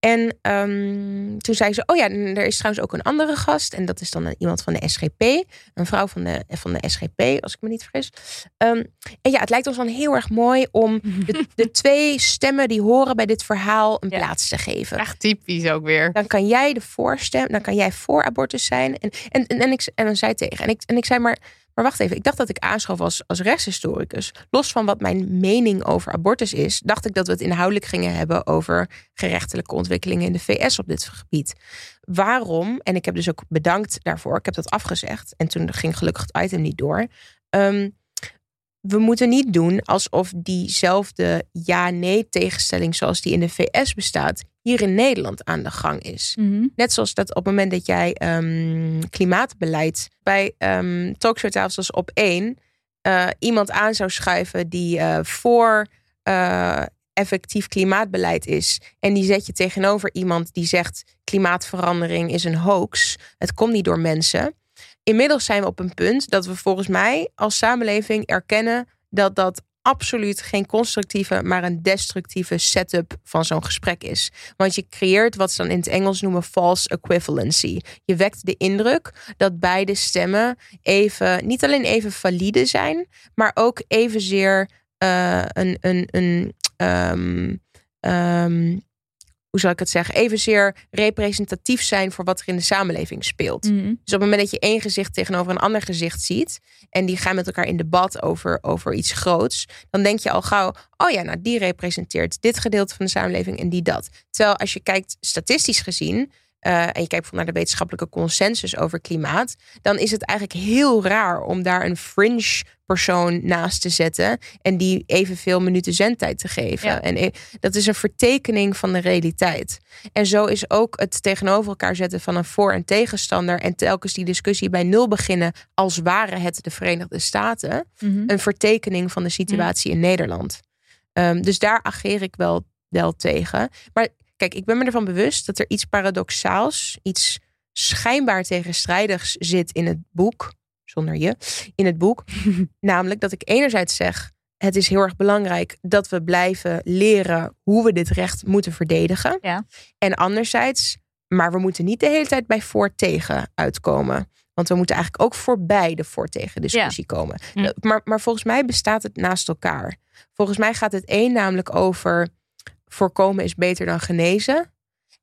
En ehm, toen zei ze, oh ja, er is trouwens ook een andere gast. En dat is dan iemand van de SGP. Een vrouw van de, van de SGP, als ik me niet vergis. Ehm, en ja, het lijkt ons dan heel erg mooi om de, de twee stemmen die horen bij dit verhaal een Ja. plaats te geven. Echt typisch ook weer. Dan kan jij de voorstem, dan kan jij voor abortus zijn. En, en, en, en, ik, en dan zei tegen. En ik, en ik zei maar, maar wacht even. Ik dacht dat ik aanschoof als, als rechtshistoricus. Los van wat mijn mening over abortus is, dacht ik dat we het inhoudelijk gingen hebben over gerechtelijke ontwikkelingen in de VS op dit gebied. Waarom? En ik heb dus ook bedankt daarvoor. Ik heb dat afgezegd. En toen ging gelukkig het item niet door. Ehm, we moeten niet doen alsof diezelfde ja-nee tegenstelling zoals die in de VS bestaat, hier in Nederland aan de gang is. Net zoals dat op het moment dat jij ehm, klimaatbeleid bij ehm talkshowtafels als op één eh, iemand aan zou schuiven die eh, voor eh, effectief klimaatbeleid is. En die zet je tegenover iemand die zegt klimaatverandering is een hoax. Het komt niet door mensen. Inmiddels zijn we op een punt dat we volgens mij als samenleving erkennen dat dat absoluut geen constructieve, maar een destructieve setup van zo'n gesprek is. Want je creëert wat ze dan in het Engels noemen false equivalency. Je wekt de indruk dat beide stemmen even, niet alleen even valide zijn, maar ook evenzeer eh een, een, een, ehm, ehm, hoe zal ik het zeggen, evenzeer representatief zijn voor wat er in de samenleving speelt. Mhm. Dus op het moment dat je één gezicht tegenover een ander gezicht ziet. en die gaan met elkaar in debat over, over iets groots. dan denk je al gauw: oh ja, nou die representeert dit gedeelte van de samenleving en die dat. Terwijl als je kijkt statistisch gezien. eh, en je kijkt naar de wetenschappelijke consensus over klimaat. dan is het eigenlijk heel raar om daar een fringe persoon naast te zetten. en die evenveel minuten zendtijd te geven. Ja. En eh, dat is een vertekening van de realiteit. En zo is ook het tegenover elkaar zetten van een voor- en tegenstander. en telkens die discussie bij nul beginnen. als waren het de Verenigde Staten. Mhm. een vertekening van de situatie in Nederland. Ehm, dus daar ageer ik wel, wel tegen. Maar kijk, ik ben me ervan bewust dat er iets paradoxaals. iets schijnbaar tegenstrijdigs zit in het boek. Zonder je. in het boek. Namelijk dat ik enerzijds zeg. Het is heel erg belangrijk dat we blijven leren hoe we dit recht moeten verdedigen. Ja. En anderzijds, maar we moeten niet de hele tijd bij voor-tegen uitkomen. Want we moeten eigenlijk ook voorbij de voor-tegen discussie komen. Hm. Maar, maar volgens mij bestaat het naast elkaar. Volgens mij gaat het één namelijk over voorkomen is beter dan genezen.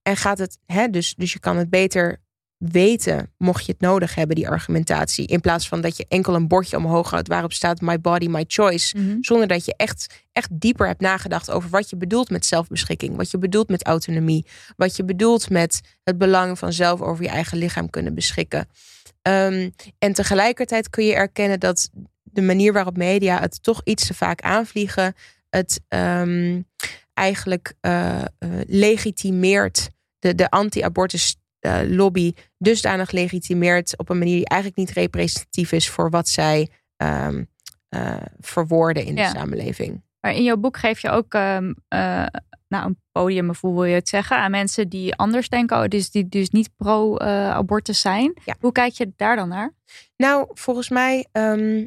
En gaat het, hè, dus, dus je kan het beter weten, mocht je het nodig hebben, die argumentatie. In plaats van dat je enkel een bordje omhoog houdt waarop staat my body, my choice. Mhm. Zonder dat je echt, echt dieper hebt nagedacht over wat je bedoelt met zelfbeschikking. Wat je bedoelt met autonomie. Wat je bedoelt met het belang van zelf over je eigen lichaam kunnen beschikken. Ehm, en tegelijkertijd kun je erkennen dat de manier waarop media het toch iets te vaak aanvliegen, het ehm, eigenlijk eh, eh, legitimeert, de, de anti-abortus eh, lobby dusdanig legitimeert op een manier die eigenlijk niet representatief is voor wat zij ehm, eh, verwoorden in Ja. de samenleving. Maar in jouw boek geef je ook eh, nou, een podium, of hoe wil je het zeggen, aan mensen die anders denken, oh, dus die dus niet pro-abortus zijn. Ja. Hoe kijk je daar dan naar? Nou, volgens mij, ehm,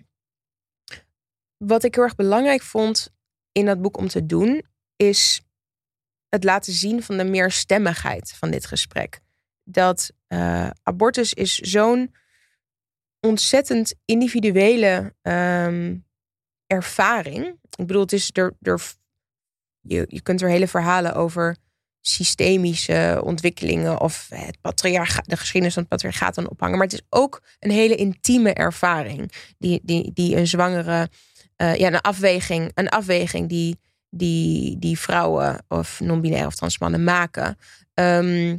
wat ik heel erg belangrijk vond in dat boek om te doen, is het laten zien van de meerstemmigheid van dit gesprek. Dat eh, abortus is zo'n ontzettend individuele ehm, ervaring. Ik bedoel, het is er, er je, je kunt er hele verhalen over systemische ontwikkelingen of het patriarcha, de geschiedenis van het patriarchaat aan ophangen. Maar het is ook een hele intieme ervaring die, die, die een zwangere, eh, ja, een afweging, een afweging die, die, die vrouwen of non-binaire of trans mannen maken. Ehm,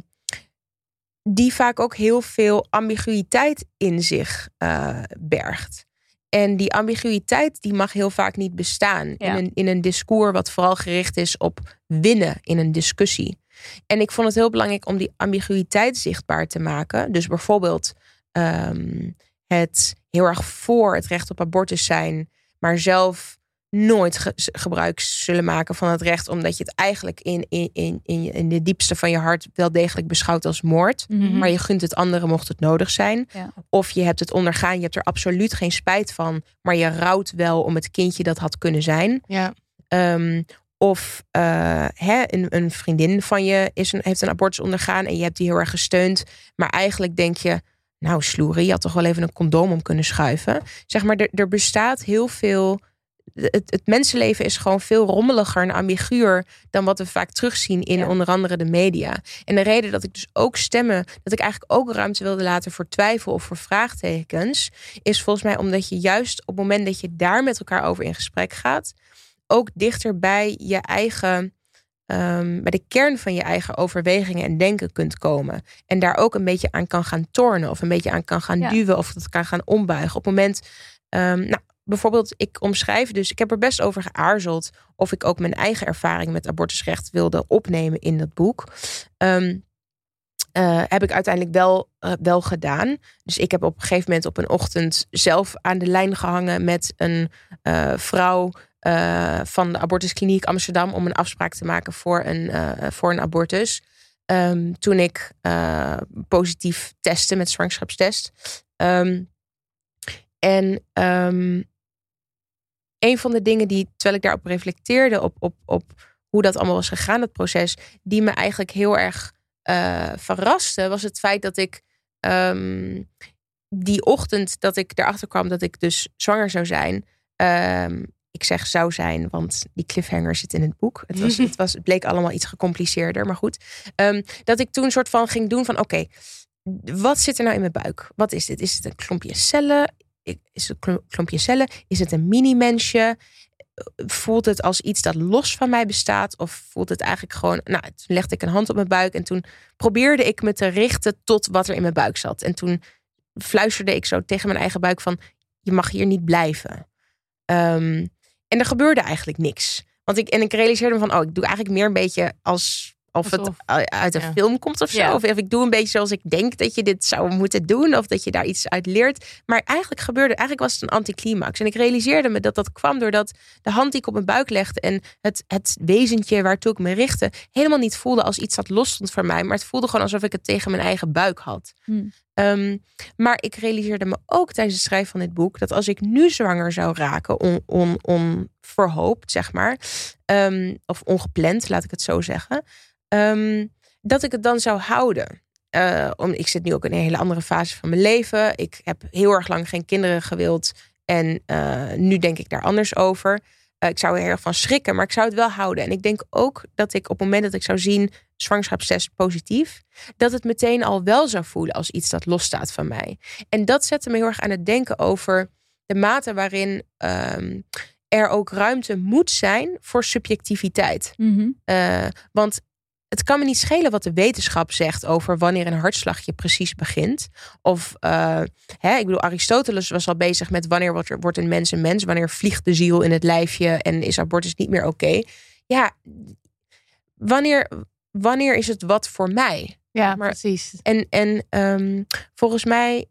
die vaak ook heel veel ambiguïteit in zich eh, bergt. En die ambiguïteit die mag heel vaak niet bestaan Ja. in, een, in een discours wat vooral gericht is op winnen in een discussie. En ik vond het heel belangrijk om die ambiguïteit zichtbaar te maken. Dus bijvoorbeeld ehm, het heel erg voor het recht op abortus zijn, maar zelf nooit ge- gebruik zullen maken van het recht, omdat je het eigenlijk in, in, in, in, de diepste van je hart wel degelijk beschouwt als moord. Mhm. Maar je gunt het anderen mocht het nodig zijn. Ja. Of je hebt het ondergaan, je hebt er absoluut geen spijt van, maar je rouwt wel om het kindje dat had kunnen zijn. Ja. Ehm, of eh, hè, een, een vriendin van je is een, heeft een abortus ondergaan en je hebt die heel erg gesteund. Maar eigenlijk denk je, nou sloerie, je had toch wel even een condoom om kunnen schuiven. Zeg maar, er, er bestaat heel veel. Het, het mensenleven is gewoon veel rommeliger en ambiguur dan wat we vaak terugzien in Ja. onder andere de media. En de reden dat ik dus ook stemmen, dat ik eigenlijk ook ruimte wilde laten voor twijfel of voor vraagtekens, is volgens mij omdat je juist op het moment dat je daar met elkaar over in gesprek gaat, ook dichter bij je eigen, ehm, bij de kern van je eigen overwegingen en denken kunt komen. En daar ook een beetje aan kan gaan tornen of een beetje aan kan gaan Ja. duwen of dat kan gaan ombuigen. Op het moment, ehm, nou, bijvoorbeeld, ik omschrijf dus, ik heb er best over geaarzeld of ik ook mijn eigen ervaring met abortusrecht wilde opnemen in dat boek. Ehm, eh, heb ik uiteindelijk wel, eh, wel gedaan. Dus ik heb op een gegeven moment op een ochtend zelf aan de lijn gehangen met een eh, vrouw van de abortuskliniek Amsterdam om een afspraak te maken voor een, voor een abortus. Ehm, toen ik positief testte met zwangerschapstest. Ehm, en een van de dingen die, terwijl ik daarop reflecteerde, op, op, op hoe dat allemaal was gegaan, dat proces, die me eigenlijk heel erg eh, verraste, was het feit dat ik ehm, die ochtend dat ik erachter kwam dat ik dus zwanger zou zijn, ehm, ik zeg zou zijn, want die cliffhanger zit in het boek. Het, was, het, was, het bleek allemaal iets gecompliceerder, maar goed. Ehm, dat ik toen een soort van ging doen van oké, wat zit er nou in mijn buik? Wat is dit? Is het een klompje cellen? Is het een klompje cellen? Is het een mini-mensje? Voelt het als iets dat los van mij bestaat? Of voelt het eigenlijk gewoon... Nou, toen legde ik een hand op mijn buik en toen probeerde ik me te richten tot wat er in mijn buik zat. En toen fluisterde ik zo tegen mijn eigen buik van... Je mag hier niet blijven. Ehm, en er gebeurde eigenlijk niks. Want ik, en ik realiseerde me van, oh, ik doe eigenlijk meer een beetje als of het uit een Ja. film komt of zo. Ja. Of, of ik doe een beetje zoals ik denk dat je dit zou moeten doen. Of dat je daar iets uit leert. Maar eigenlijk gebeurde, eigenlijk was het een anticlimax. En ik realiseerde me dat dat kwam doordat de hand die ik op mijn buik legde en het, het wezentje waartoe ik me richtte, helemaal niet voelde als iets dat los stond van mij. Maar het voelde gewoon alsof ik het tegen mijn eigen buik had. Hmm. Ehm, maar ik realiseerde me ook tijdens het schrijven van dit boek dat als ik nu zwanger zou raken, on, on, onverhoopt, zeg maar, ehm, of ongepland, laat ik het zo zeggen, ehm, dat ik het dan zou houden. Eh, om, ik zit nu ook in een hele andere fase van mijn leven. Ik heb heel erg lang geen kinderen gewild. En eh, nu denk ik daar anders over. Eh, ik zou er heel erg van schrikken, maar ik zou het wel houden. En ik denk ook dat ik op het moment dat ik zou zien zwangerschapstest positief, dat het meteen al wel zou voelen als iets dat losstaat van mij. En dat zette me heel erg aan het denken over de mate waarin ehm, er ook ruimte moet zijn voor subjectiviteit. Mhm. Eh, want het kan me niet schelen wat de wetenschap zegt over wanneer een hartslagje precies begint. Of, eh, hè, ik bedoel, Aristoteles was al bezig met wanneer wordt, er, wordt een mens een mens, wanneer vliegt de ziel in het lijfje en is abortus niet meer oké. Ja, wanneer, wanneer is het wat voor mij? Ja, Maar- precies. En, en ehm, volgens mij,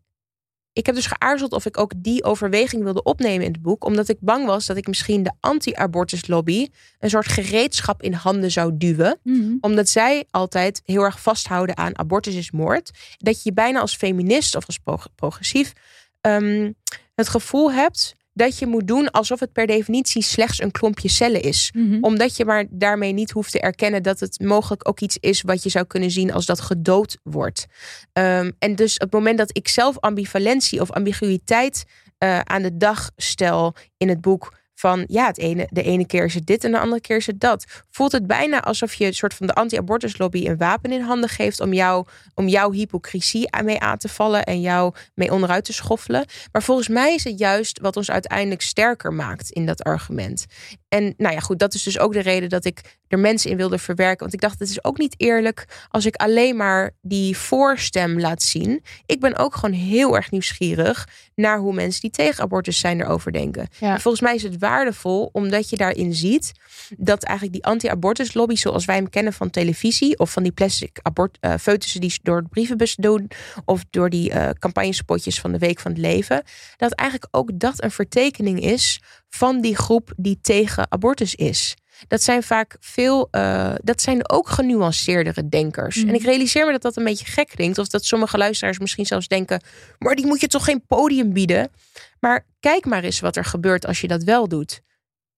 ik heb dus geaarzeld of ik ook die overweging wilde opnemen in het boek, omdat ik bang was dat ik misschien de anti-abortus lobby een soort gereedschap in handen zou duwen Mhm. omdat zij altijd heel erg vasthouden aan abortus is moord. Dat je bijna als feminist of als pro- progressief ehm, het gevoel hebt dat je moet doen alsof het per definitie slechts een klompje cellen is. Mhm. Omdat je maar daarmee niet hoeft te erkennen dat het mogelijk ook iets is wat je zou kunnen zien als dat gedood wordt. Ehm, en dus op het moment dat ik zelf ambivalentie of ambiguïteit eh, aan de dag stel in het boek. Van ja, het ene, de ene keer is het dit en de andere keer is het dat. Voelt het bijna alsof je een soort van de anti-abortuslobby een wapen in handen geeft om, jou, om jouw hypocrisie aan mee aan te vallen en jou mee onderuit te schoffelen. Maar volgens mij is het juist wat ons uiteindelijk sterker maakt in dat argument. En nou ja, goed, dat is dus ook de reden dat ik er mensen in wilde verwerken. Want ik dacht, het is ook niet eerlijk als ik alleen maar die voorstem laat zien. Ik ben ook gewoon heel erg nieuwsgierig naar hoe mensen die tegen abortus zijn erover denken. Ja. Volgens mij is het waardevol omdat je daarin ziet dat eigenlijk die anti-abortus lobby, zoals wij hem kennen van televisie of van die plastic abort, foetussen die door de brievenbus doen of door die eh, campagnespotjes van de Week van het Leven, dat eigenlijk ook dat een vertekening is van die groep die tegen abortus is. Dat zijn vaak veel, eh, dat zijn ook genuanceerdere denkers. Mhm. En ik realiseer me dat dat een beetje gek klinkt. Of dat sommige luisteraars misschien zelfs denken, maar die moet je toch geen podium bieden. Maar kijk maar eens wat er gebeurt als je dat wel doet.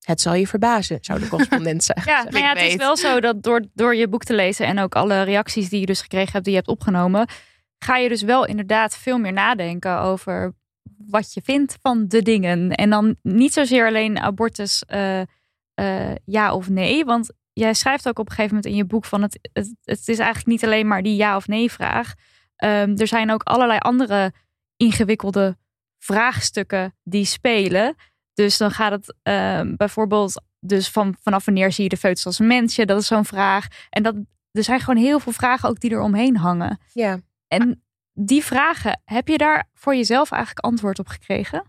Het zal je verbazen, zou de correspondent zeggen. Ja, ja, het is wel zo dat door, door je boek te lezen en ook alle reacties die je dus gekregen hebt, die je hebt opgenomen, ga je dus wel inderdaad veel meer nadenken over wat je vindt van de dingen. En dan niet zozeer alleen abortus eh, eh, ja of nee. Want jij schrijft ook op een gegeven moment in je boek van het, het, het is eigenlijk niet alleen maar die ja of nee vraag. Ehm, er zijn ook allerlei andere ingewikkelde vraagstukken die spelen. Dus dan gaat het ehm, bijvoorbeeld dus van, vanaf wanneer zie je de foetus als een mensje? Dat is zo'n vraag. En dat, er zijn gewoon heel veel vragen ook die er omheen hangen. Ja. En die vragen, heb je daar voor jezelf eigenlijk antwoord op gekregen?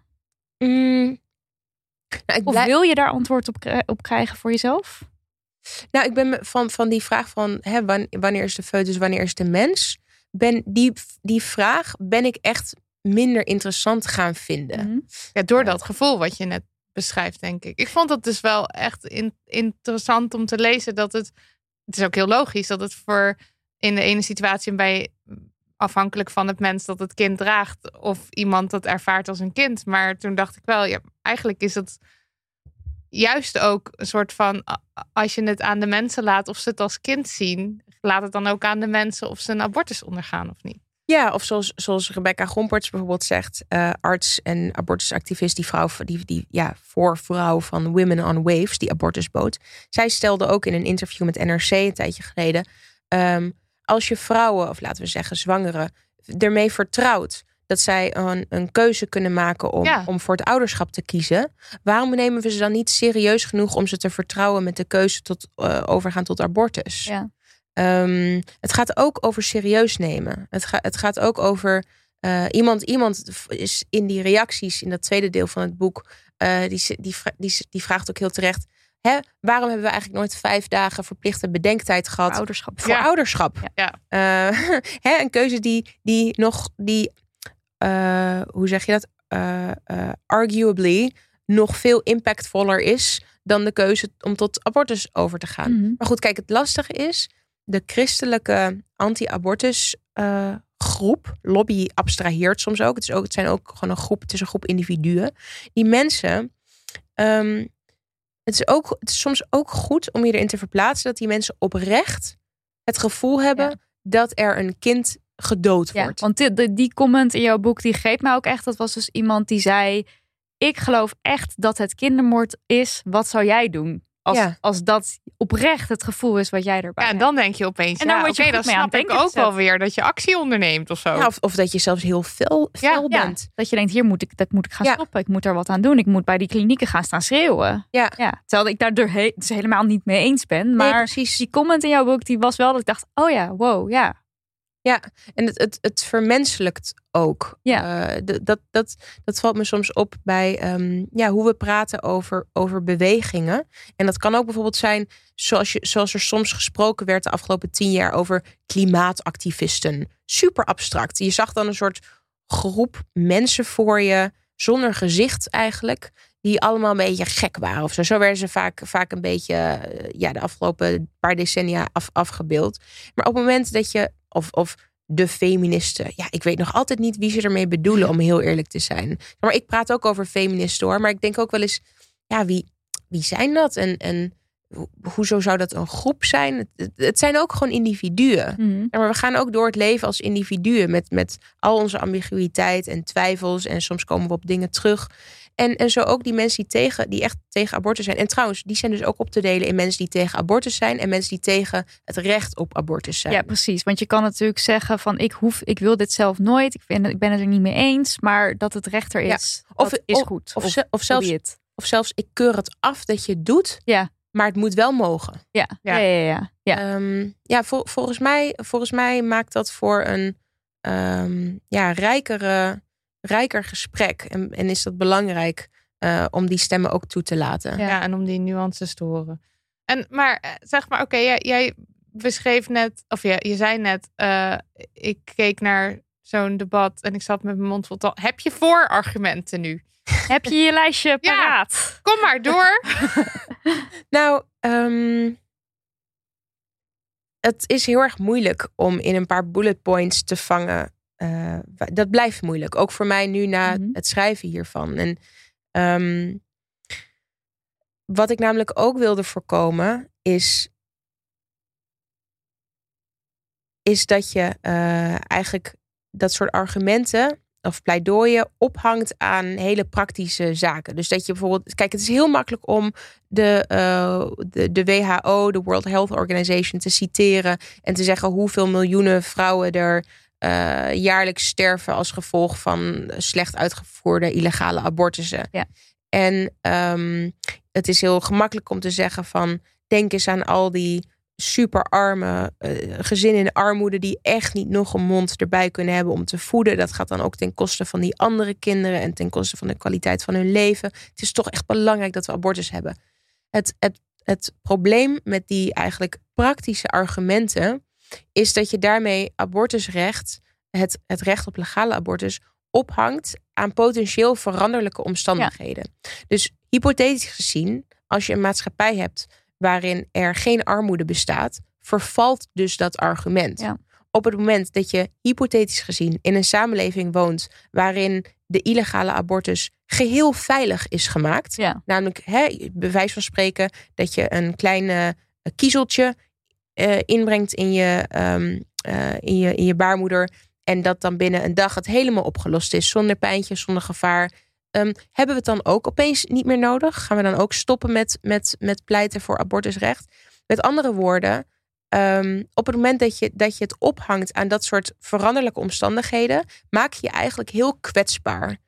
Mm. Nou, ik Of wil je daar antwoord op, op krijgen voor jezelf? Nou, ik ben van, van die vraag van hè, wan- wanneer is de foetus, wanneer is de mens? Ben die, die vraag ben ik echt minder interessant gaan vinden. Mhm. Ja, door dat gevoel wat je net beschrijft, denk ik. Ik vond het dus wel echt in- interessant om te lezen dat het. Het is ook heel logisch dat het voor in de ene situatie bij afhankelijk van het mens dat het kind draagt of iemand dat ervaart als een kind. Maar toen dacht ik wel, ja, eigenlijk is het juist ook een soort van als je het aan de mensen laat of ze het als kind zien, laat het dan ook aan de mensen of ze een abortus ondergaan of niet. Ja, of zoals, zoals Rebecca Gomperts bijvoorbeeld zegt, eh, arts en abortusactivist, die vrouw, die, die ja, voorvrouw van Women on Waves, die abortusboot. Zij stelde ook in een interview met NRC een tijdje geleden, ehm, als je vrouwen, of laten we zeggen zwangeren, ermee vertrouwt dat zij een, een keuze kunnen maken om, Ja. om voor het ouderschap te kiezen, waarom nemen we ze dan niet serieus genoeg om ze te vertrouwen met de keuze tot eh, overgaan tot abortus? Ja. Ehm, het gaat ook over serieus nemen. Het, ga, het gaat ook over eh, iemand. Iemand is in die reacties in dat tweede deel van het boek. eh, die, die, die, die, vraagt ook heel terecht. Hè, waarom hebben we eigenlijk nooit vijf dagen verplichte bedenktijd gehad Ouderschap. voor Ja. ouderschap? Ja. Eh, hè, een keuze die, die nog, die, hoe zeg je dat? Arguably nog veel impactvoller is dan de keuze om tot abortus over te gaan. Mhm. Maar goed, kijk, het lastige is, de christelijke anti-abortus eh, groep, lobby abstraheert soms ook. Het, is ook. het zijn ook gewoon een groep, het is een groep individuen. Die mensen, ehm, het, is ook, het is soms ook goed om je erin te verplaatsen dat die mensen oprecht het gevoel hebben Ja. dat er een kind gedood Ja, wordt. want die, die, die comment in jouw boek, die greep mij ook echt. Dat was dus iemand die zei... Ik geloof echt dat het kindermoord is. Wat zou jij doen? Als, Ja. als dat oprecht het gevoel is wat jij erbij Ja, en hebt. dan denk je opeens, En dan ja, word je goed dan mee aan snap ik ook wel weer dat je actie onderneemt of zo. Ja, of, of dat je zelfs heel fel, fel Ja, bent. dat je denkt, hier moet ik, dat moet ik gaan Ja. stoppen. Ik moet er wat aan doen. Ik moet bij die klinieken gaan staan schreeuwen. Ja. ja terwijl ik daar he- dus helemaal niet mee eens ben. Nee, Maar precies. die comment in jouw boek, die was wel dat ik dacht, oh ja, wow, ja. En het, het, het vermenselijkt ook. Ja. Eh, dat, dat, dat valt me soms op bij ehm, ja, hoe we praten over, over bewegingen. En dat kan ook bijvoorbeeld zijn zoals, je, zoals er soms gesproken werd de afgelopen tien jaar over klimaatactivisten. Super abstract. Je zag dan een soort groep mensen voor je, zonder gezicht eigenlijk. Die allemaal een beetje gek waren of zo. Zo werden ze vaak, vaak een beetje eh, ja, de afgelopen paar decennia af, afgebeeld. Maar op het moment dat je, of, of de feministen, ja, ik weet nog altijd niet wie ze ermee bedoelen, om heel eerlijk te zijn. Maar ik praat ook over feministen hoor, maar ik denk ook wel eens, ja, wie, wie zijn dat? En, en ho- hoezo zou dat een groep zijn? Het, het- het zijn ook gewoon individuen. Mhm. Ja, maar we gaan ook door het leven als individuen met, met al onze ambiguïteit en twijfels. En soms komen we op dingen terug. En, en zo ook die mensen die, tegen, die echt tegen abortus zijn. En trouwens, die zijn dus ook op te delen in mensen die tegen abortus zijn. En mensen die tegen het recht op abortus zijn. Ja, precies. Want je kan natuurlijk zeggen van ik hoef, ik wil dit zelf nooit. Ik ben, ik ben het er niet mee eens. Maar dat het rechter Ja. is, Of- dat is of- goed. Of, of, zelfs, of zelfs, ik keur het af dat je het doet. Ja. Maar het moet wel mogen. Ja, ja, ja. ja, ja. Ehm, ja, vol- volgens, mij, volgens mij maakt dat voor een ehm, ja, rijkere, rijker gesprek. En, en is dat belangrijk eh, om die stemmen ook toe te laten. Ja. en om die nuances te horen. En, maar eh, zeg maar, oké, jij, jij beschreef net, of je, je zei net, eh, ik keek naar zo'n debat en ik zat met mijn mond vol tanden. Heb je voorargumenten nu? Heb je je lijstje paraat? Kom maar door. Nou, ehm, het is heel erg moeilijk om in een paar bullet points te vangen. Eh, dat blijft moeilijk. Ook voor mij nu na Mhm. het schrijven hiervan. En ehm, wat ik namelijk ook wilde voorkomen is. Is dat je eh, eigenlijk dat soort argumenten of pleidooien ophangt aan hele praktische zaken. Dus dat je bijvoorbeeld, kijk, het is heel makkelijk om de, eh, de, de WHO, de World Health Organization, te citeren en te zeggen hoeveel miljoenen vrouwen er eh, jaarlijks sterven als gevolg van slecht uitgevoerde illegale abortussen. Ja. En ehm, het is heel gemakkelijk om te zeggen van denk eens aan al die superarme eh, gezinnen in armoede die echt niet nog een mond erbij kunnen hebben om te voeden. Dat gaat dan ook ten koste van die andere kinderen en ten koste van de kwaliteit van hun leven. Het is toch echt belangrijk dat we abortus hebben. Het, het, het probleem met die eigenlijk praktische argumenten is dat je daarmee abortusrecht, het, het recht op legale abortus, ophangt aan potentieel veranderlijke omstandigheden. Dus hypothetisch gezien, als je een maatschappij hebt waarin er geen armoede bestaat, vervalt dus dat argument. Ja. Op het moment dat je hypothetisch gezien in een samenleving woont waarin de illegale abortus geheel veilig is gemaakt, Ja. namelijk hè, bewijs van spreken dat je een klein eh, kiezeltje eh, inbrengt in je, ehm, eh, in, je, in je baarmoeder en dat dan binnen een dag het helemaal opgelost is, zonder pijntje, zonder gevaar. Ehm, hebben we het dan ook opeens niet meer nodig? Gaan we dan ook stoppen met, met, met pleiten voor abortusrecht? Met andere woorden, ehm, op het moment dat je, dat je het ophangt aan dat soort veranderlijke omstandigheden, maak je je eigenlijk heel kwetsbaar.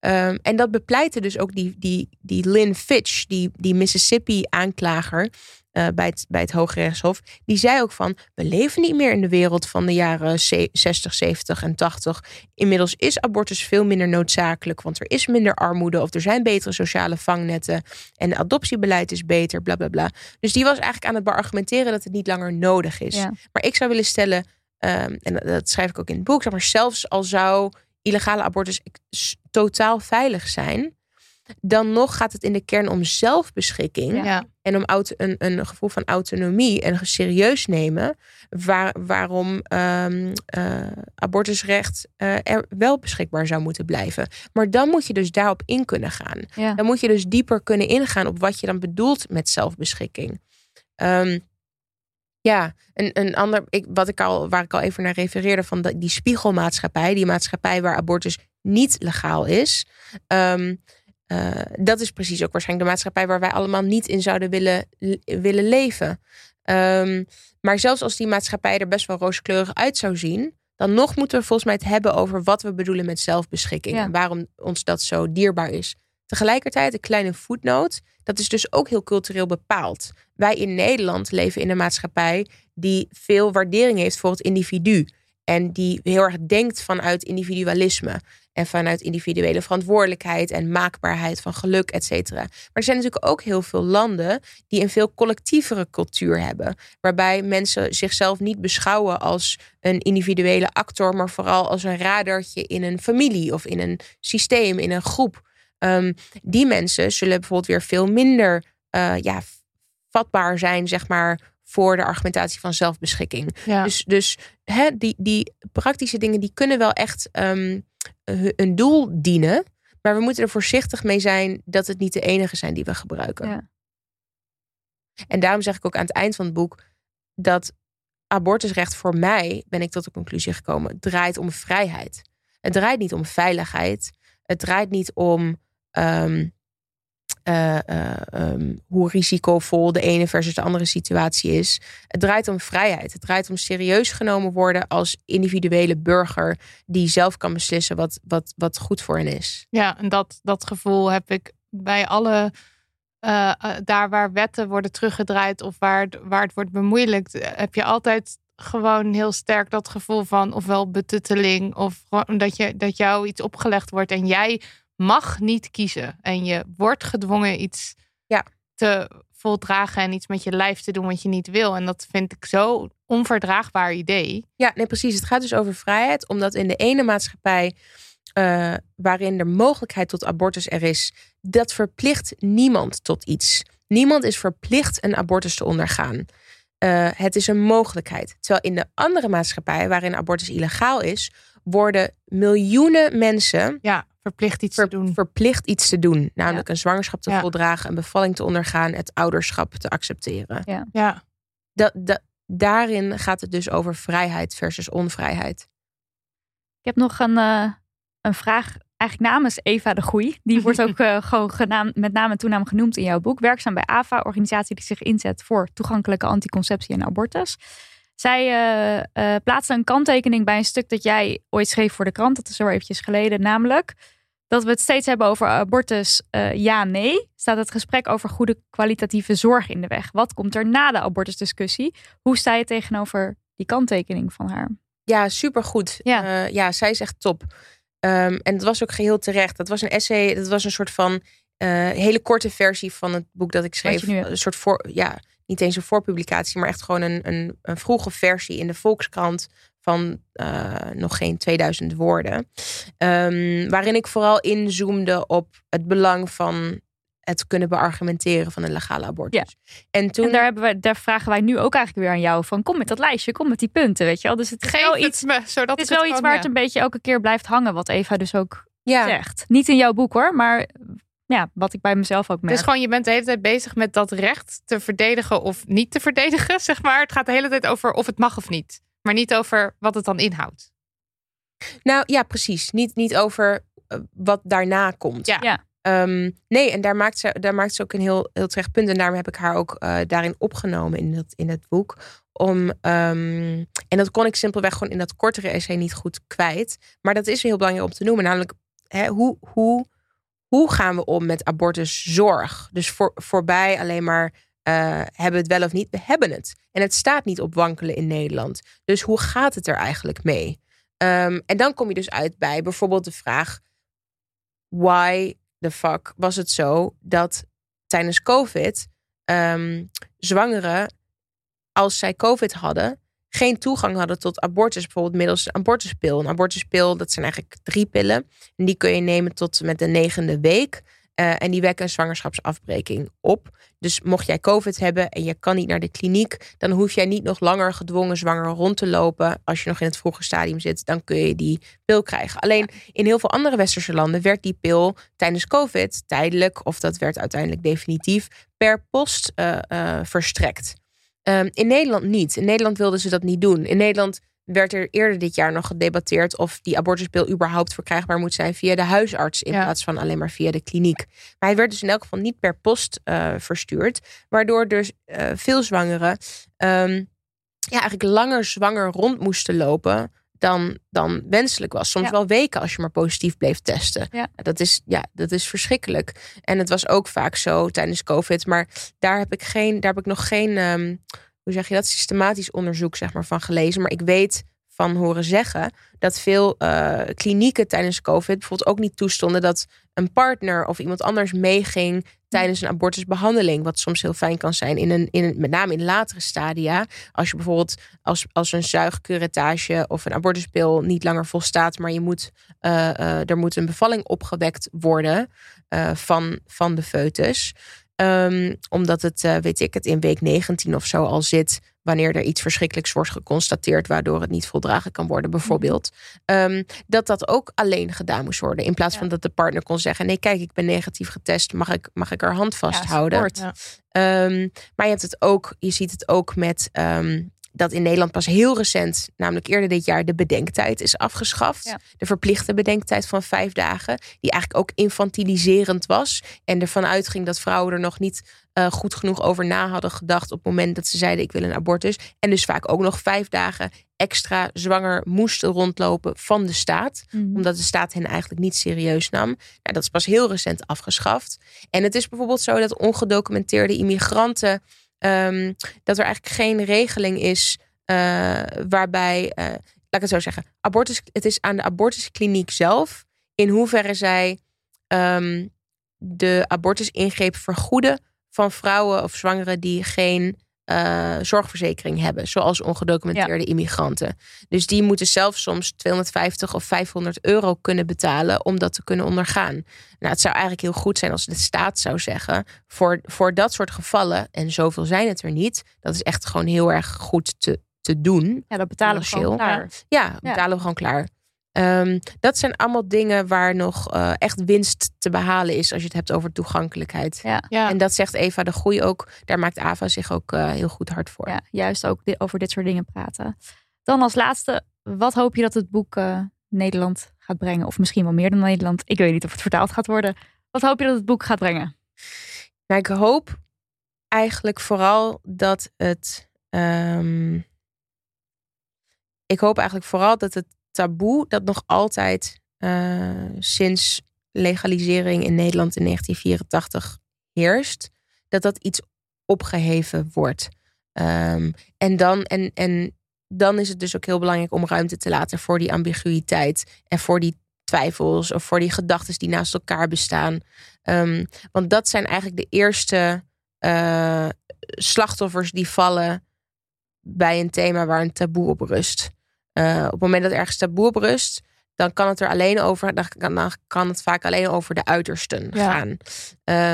Ehm, en dat bepleitte dus ook die, die, die Lynn Fitch, die, die Mississippi-aanklager uh, bij, het, bij het Hoge Rechtshof. Die zei ook van, we leven niet meer in de wereld van de jaren 60, 70 en 80. Inmiddels is abortus veel minder noodzakelijk, want er is minder armoede of er zijn betere sociale vangnetten en adoptiebeleid is beter, bla bla bla. Dus die was eigenlijk aan het beargumenteren dat het niet langer nodig is. Ja. Maar ik zou willen stellen, um, en dat schrijf ik ook in het boek, zeg maar zelfs al zou illegale abortus totaal veilig zijn, dan nog gaat het in de kern om zelfbeschikking. Ja. En om auto, een, een gevoel van autonomie en serieus nemen. Waar, waarom um, uh, abortusrecht uh, er wel beschikbaar zou moeten blijven. Maar dan moet je dus daarop in kunnen gaan. Ja. Dan moet je dus dieper kunnen ingaan op wat je dan bedoelt met zelfbeschikking. Um, ja, een, een ander, ik, wat ik al, waar ik al even naar refereerde, van die spiegelmaatschappij, die maatschappij waar abortus niet legaal is. Um, uh, dat is precies ook waarschijnlijk de maatschappij waar wij allemaal niet in zouden willen, willen leven. Um, maar zelfs als die maatschappij er best wel rooskleurig uit zou zien, dan nog moeten we volgens mij het hebben over wat we bedoelen met zelfbeschikking Ja. en waarom ons dat zo dierbaar is. Tegelijkertijd, een kleine voetnoot, dat is dus ook heel cultureel bepaald. Wij in Nederland leven in een maatschappij die veel waardering heeft voor het individu. En die heel erg denkt vanuit individualisme. En vanuit individuele verantwoordelijkheid en maakbaarheid van geluk, et cetera. Maar er zijn natuurlijk ook heel veel landen die een veel collectievere cultuur hebben. Waarbij mensen zichzelf niet beschouwen als een individuele actor, maar vooral als een radertje in een familie of in een systeem, in een groep. Um, die mensen zullen bijvoorbeeld weer veel minder uh, ja, vatbaar zijn, zeg maar, voor de argumentatie van zelfbeschikking. Ja. Dus, dus hè, die, die praktische dingen die kunnen wel echt um, een doel dienen. Maar we moeten er voorzichtig mee zijn dat het niet de enige zijn die we gebruiken. Ja. En daarom zeg ik ook aan het eind van het boek dat abortusrecht voor mij, ben ik tot de conclusie gekomen, draait om vrijheid. Het draait niet om veiligheid. Het draait niet om um, uh, uh, um, hoe risicovol de ene versus de andere situatie is. Het draait om vrijheid. Het draait om serieus genomen worden als individuele burger die zelf kan beslissen wat, wat, wat goed voor hen is. Ja, en dat, dat gevoel heb ik bij alle. Uh, daar waar wetten worden teruggedraaid of waar, waar het wordt bemoeilijkt, heb je altijd gewoon heel sterk dat gevoel van ofwel betutteling of dat, je, dat jou iets opgelegd wordt en jij mag niet kiezen. En je wordt gedwongen iets ja. te voldragen en iets met je lijf te doen wat je niet wil. En dat vind ik zo onverdraagbaar idee. Ja, nee, precies. Het gaat dus over vrijheid, omdat in de ene maatschappij. Uh, waarin de mogelijkheid tot abortus er is, dat verplicht niemand tot iets. Niemand is verplicht een abortus te ondergaan. Uh, het is een mogelijkheid. Terwijl in de andere maatschappij, waarin abortus illegaal is, worden miljoenen mensen ja, verplicht iets ver, te doen. Verplicht iets te doen. Namelijk Ja. een zwangerschap te Ja. voldragen, een bevalling te ondergaan, het ouderschap te accepteren. Ja. Ja, daarin gaat het dus over vrijheid versus onvrijheid. Ik heb nog een, uh, een vraag, eigenlijk namens Eva de Goeie. Die wordt ook uh, gewoon met naam en toenaam genoemd in jouw boek. Werkzaam bij AVA, organisatie die zich inzet voor toegankelijke anticonceptie en abortus. Zij uh, plaatste een kanttekening bij een stuk dat jij ooit schreef voor de krant. Dat is al eventjes geleden. Namelijk dat we het steeds hebben over abortus ja-nee. Staat het gesprek over goede kwalitatieve zorg in de weg. Wat komt er na de abortusdiscussie? Hoe sta je tegenover die kanttekening van haar? Ja, supergoed. Ja, uh, ja zij is echt top. Um, en het was ook geheel terecht. Dat was een essay, dat was een soort van uh, hele korte versie van het boek dat ik schreef. Een soort voor, ja, niet eens een voorpublicatie, maar echt gewoon een, een, een vroege versie in de Volkskrant van uh, nog geen 2000 woorden. Um, waarin ik vooral inzoomde op het belang van het kunnen beargumenteren van een legale abortus. Ja. En, toen... en daar, hebben we, daar vragen wij nu ook eigenlijk weer aan jou van kom met dat lijstje, kom met die punten, weet je wel. Dus het is Geef wel het iets, me, zodat het is wel het iets waar ja. het een beetje elke keer blijft hangen, wat Eva dus ook ja. zegt. Niet in jouw boek hoor, maar ja, wat ik bij mezelf ook merk. Dus gewoon, je bent de hele tijd bezig met dat recht te verdedigen of niet te verdedigen, zeg maar. Het gaat de hele tijd over of het mag of niet. Maar niet over wat het dan inhoudt. Nou ja, precies. Niet, niet over eh, wat daarna komt. Ja. Ja. Ehm, nee, en daar maakt, ze, daar maakt ze ook een heel, heel terecht punt. En daarom heb ik haar ook eh, daarin opgenomen in, dat, in het boek. Om, ehm, en dat kon ik simpelweg gewoon in dat kortere essay niet goed kwijt. Maar dat is heel belangrijk om te noemen. Namelijk, hè, hoe, hoe, hoe gaan we om met abortuszorg? Dus voor, voorbij alleen maar eh, hebben het wel of niet? We hebben het. En het staat niet op wankelen in Nederland. Dus hoe gaat het er eigenlijk mee? Ehm, en dan kom je dus uit bij bijvoorbeeld de vraag: why the fuck was het zo dat tijdens COVID ehm, zwangeren, als zij COVID hadden, geen toegang hadden tot abortus, bijvoorbeeld middels een abortuspil. Een abortuspil, dat zijn eigenlijk drie pillen. En die kun je nemen tot met de negende week. Eh, en die wekken een zwangerschapsafbreking op. Dus mocht jij COVID hebben en je kan niet naar de kliniek, dan hoef jij niet nog langer gedwongen zwanger rond te lopen. Als je nog in het vroege stadium zit, dan kun je die pil krijgen. Alleen in heel veel andere westerse landen werd die pil tijdens COVID tijdelijk, of dat werd uiteindelijk definitief, per post eh, verstrekt. Um, in Nederland niet. In Nederland wilden ze dat niet doen. In Nederland werd er eerder dit jaar nog gedebatteerd of die abortuspil überhaupt verkrijgbaar moet zijn via de huisarts in Ja. plaats van alleen maar via de kliniek. Maar hij werd dus in elk geval niet per post uh, verstuurd, waardoor dus uh, veel zwangeren um, ja, eigenlijk langer zwanger rond moesten lopen dan, dan wenselijk was. Soms Ja. wel weken als je maar positief bleef testen. Ja. Dat, is, ja, dat is verschrikkelijk. En het was ook vaak zo tijdens COVID. Maar daar heb ik, geen, daar heb ik nog geen, um, hoe zeg je dat, systematisch onderzoek zeg maar, van gelezen. Maar ik weet van horen zeggen dat veel uh, klinieken tijdens COVID bijvoorbeeld ook niet toestonden dat een partner of iemand anders meeging tijdens een abortusbehandeling. Wat soms heel fijn kan zijn, in een, in met name in latere stadia. Als je bijvoorbeeld als, als een zuigcurettage of een abortuspil niet langer volstaat, maar je moet, uh, er moet een bevalling opgewekt worden van, van de foetus. Um, omdat het, uh, weet ik het, in week 19 of zo al zit. Wanneer er iets verschrikkelijks wordt geconstateerd. waardoor het niet voldragen kan worden, bijvoorbeeld. Um, dat dat ook alleen gedaan moest worden. In plaats ja. van dat de partner kon zeggen: Nee, kijk, ik ben negatief getest. Mag ik, mag ik er hand vasthouden? Ja, ja. um, maar je hebt het ook, je ziet het ook met. Dat in Nederland pas heel recent, namelijk eerder dit jaar, de bedenktijd is afgeschaft. Ja. De verplichte bedenktijd van vijf dagen, die eigenlijk ook infantiliserend was. En ervan uitging dat vrouwen er nog niet uh, goed genoeg over na hadden gedacht op het moment dat ze zeiden: Ik wil een abortus. En dus vaak ook nog vijf dagen extra zwanger moesten rondlopen van de staat. Mhm. Omdat de staat hen eigenlijk niet serieus nam. Nou, dat is pas heel recent afgeschaft. En het is bijvoorbeeld zo dat ongedocumenteerde immigranten. Um, dat er eigenlijk geen regeling is uh, waarbij, uh, laat ik het zo zeggen, abortus, het is aan de abortuskliniek zelf in hoeverre zij um, de abortusingreep vergoeden van vrouwen of zwangeren die geen uh, zorgverzekering hebben, zoals ongedocumenteerde ja. immigranten. Dus die moeten zelf soms 250 of 500 euro kunnen betalen om dat te kunnen ondergaan. Nou, het zou eigenlijk heel goed zijn als de staat zou zeggen: voor, voor dat soort gevallen, en zoveel zijn het er niet, dat is echt gewoon heel erg goed te, te doen. Ja, dat betalen we gewoon klaar. Ja, betalen we gewoon klaar. Um, dat zijn allemaal dingen waar nog uh, echt winst te behalen is als je het hebt over toegankelijkheid. Ja. Ja. En dat zegt Eva de Groei ook. Daar maakt Ava zich ook uh, heel goed hard voor. Ja, juist ook over dit soort dingen praten. Dan als laatste, wat hoop je dat het boek uh, Nederland gaat brengen? Of misschien wel meer dan Nederland. Ik weet niet of het vertaald gaat worden. Wat hoop je dat het boek gaat brengen? Nou, ik hoop eigenlijk vooral dat het. Um, ik hoop eigenlijk vooral dat het taboe dat nog altijd uh, sinds legalisering in Nederland in 1984 heerst, dat dat iets opgeheven wordt. Um, en, dan, en, en dan is het dus ook heel belangrijk om ruimte te laten voor die ambiguïteit en voor die twijfels of voor die gedachten die naast elkaar bestaan. Um, want dat zijn eigenlijk de eerste uh, slachtoffers die vallen bij een thema waar een taboe op rust. Uh, op het moment dat ergens taboe op rust, dan kan het er alleen over, dan kan, dan kan het vaak alleen over de uitersten Ja. gaan.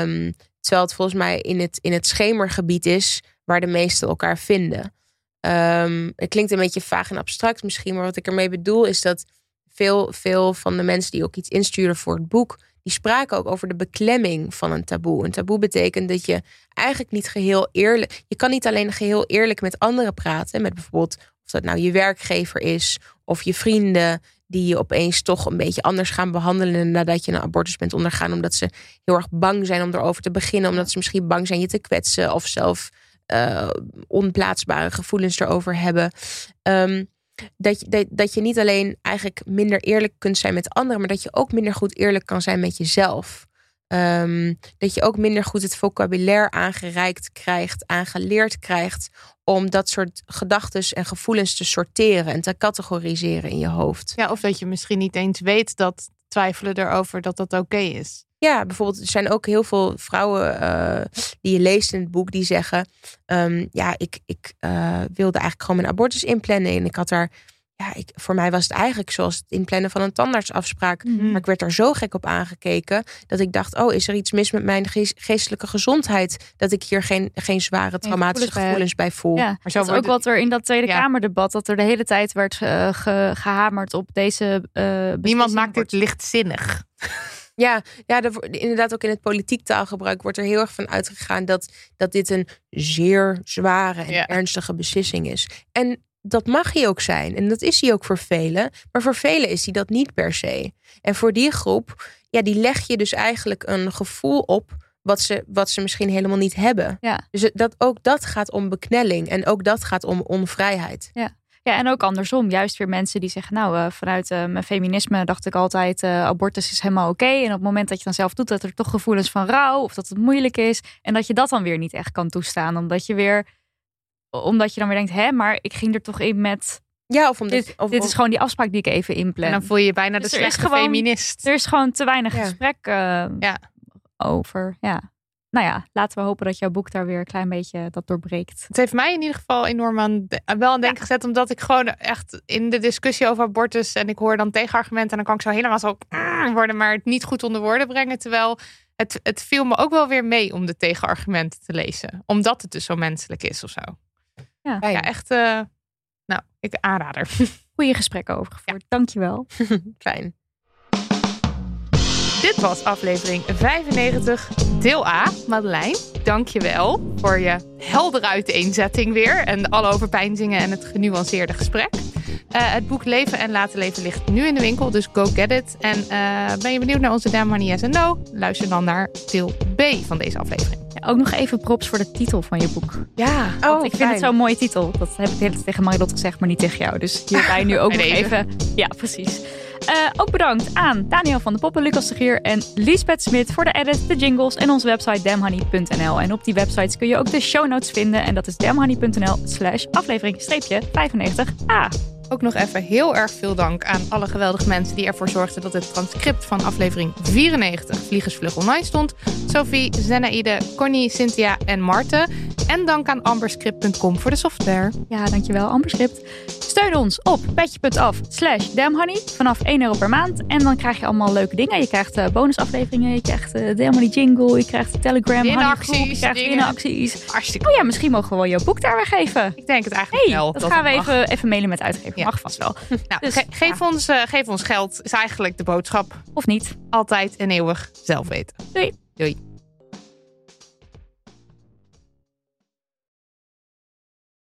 Um, terwijl het volgens mij in het, in het schemergebied is waar de meesten elkaar vinden. Um, het klinkt een beetje vaag en abstract misschien, maar wat ik ermee bedoel is dat veel, veel van de mensen die ook iets insturen voor het boek, die spraken ook over de beklemming van een taboe. Een taboe betekent dat je eigenlijk niet geheel eerlijk, je kan niet alleen geheel eerlijk met anderen praten, met bijvoorbeeld of dat nou je werkgever is of je vrienden, die je opeens toch een beetje anders gaan behandelen nadat je een abortus bent ondergaan. Omdat ze heel erg bang zijn om erover te beginnen. Omdat ze misschien bang zijn je te kwetsen of zelf uh, onplaatsbare gevoelens erover hebben. Ehm, dat, je, dat, dat je niet alleen eigenlijk minder eerlijk kunt zijn met anderen, maar dat je ook minder goed eerlijk kan zijn met jezelf. Ehm, dat je ook minder goed het vocabulaire aangereikt krijgt, aangeleerd krijgt om dat soort gedachten en gevoelens te sorteren en te categoriseren in je hoofd. Ja, of dat je misschien niet eens weet dat twijfelen erover dat dat oké is. Ja, bijvoorbeeld, er zijn ook heel veel vrouwen uh, die je leest in het boek die zeggen: um, Ja, ik, ik uh, wilde eigenlijk gewoon mijn abortus inplannen. En ik had daar ja, ik, voor mij was het eigenlijk zoals het inplannen van een tandartsafspraak. Mm Maar ik werd er zo gek op aangekeken dat ik dacht: oh, is er iets mis met mijn geestelijke gezondheid? Dat ik hier geen, geen zware traumatische gevoelens, bij voel. Ja, maar zo dat is ook wat er in dat Tweede Kamerdebat, dat er de hele tijd werd uh, gehamerd op deze. Uh, Niemand maakt dit lichtzinnig. Ja, ja inderdaad ook in het politiek taalgebruik wordt er heel erg van uitgegaan dat, dat dit een zeer zware en ernstige beslissing is. En dat mag hij ook zijn. En dat is hij ook voor velen. Maar voor velen is hij dat niet per se. En voor die groep, ja, die leg je dus eigenlijk een gevoel op wat ze, wat ze misschien helemaal niet hebben. Ja. Dus dat, ook dat gaat om beknelling. En ook dat gaat om onvrijheid. Ja. Ja, en ook andersom. Juist weer mensen die zeggen, nou, uh, vanuit uh, mijn feminisme dacht ik altijd, uh, abortus is helemaal oké. En op het moment dat je dan zelf doet, dat er toch gevoelens van rouw of dat het moeilijk is. En dat je dat dan weer niet echt kan toestaan. Omdat je weer omdat je dan weer denkt, hè, maar ik ging er toch in met. Ja, of omdat. Dit, of, dit is gewoon die afspraak die ik even inplan. En dan voel je je bijna dus de slechte feminist. Er is gewoon te weinig gesprek uh, ja. over. Ja. Nou ja, laten we hopen dat jouw boek daar weer een klein beetje dat doorbreekt. Het heeft mij in ieder geval enorm aan, wel aan denken gezet. Omdat ik gewoon echt in de discussie over abortus. En ik hoor dan tegenargumenten. En dan kan ik zo helemaal zo worden. Maar het niet goed onder woorden brengen. Terwijl het, het viel me ook wel weer mee om de tegenargumenten te lezen. Omdat het dus zo menselijk is of zo. Ja, ja echt. Uh, nou, ik aanrader. Goede gesprekken over gevoerd. Ja. Dankjewel. Fijn. Dit was aflevering 95, deel A. Madeleine, dankjewel voor je heldere uiteenzetting weer. En alle overpeinzingen en het genuanceerde gesprek. Uh, het boek Leven en Laten Leven ligt nu in de winkel, dus go get it. En uh, ben je benieuwd naar onze Damn Money Yes No? Luister dan naar deel B van deze aflevering. Ja, ook nog even props voor de titel van je boek. Ja, oh, ik vind het zo'n mooie titel. Dat heb ik hele tegen Marilot gezegd, maar niet tegen jou. Dus hierbij nu ook nog even. Ja, precies. Uh, ook bedankt aan Daniel van de Poppen, Lucas de Gier en Liesbeth Smit voor de edit, de jingles en onze website damhoney.nl. En op die websites kun je ook de show notes vinden. En dat is damhoney.nl slash aflevering 95a. Ook nog even heel erg veel dank aan alle geweldige mensen die ervoor zorgden dat het transcript van aflevering 94 Vliegensvlug online stond. Sophie, Zenaide, Connie, Cynthia en Marten. En dank aan amberscript.com voor de software. Ja, dankjewel Amberscript. Steun ons op petje.af slash damhoney vanaf 1 euro per maand. En dan krijg je allemaal leuke dingen. Je krijgt uh, bonusafleveringen, je krijgt uh, Damhoney jingle, je krijgt Telegram Inacties, je krijgt inacties. Hartstikke Oh ja, misschien mogen we wel jouw boek daar weggeven. Ik denk het eigenlijk hey, wel. Dat, dat gaan we even, even mailen met uitgever. Ja. Mag vast wel. Nou, dus, ge geef, ja. ons, uh, geef ons geld is eigenlijk de boodschap. Of niet. Altijd en eeuwig zelf weten. Doei. Doei.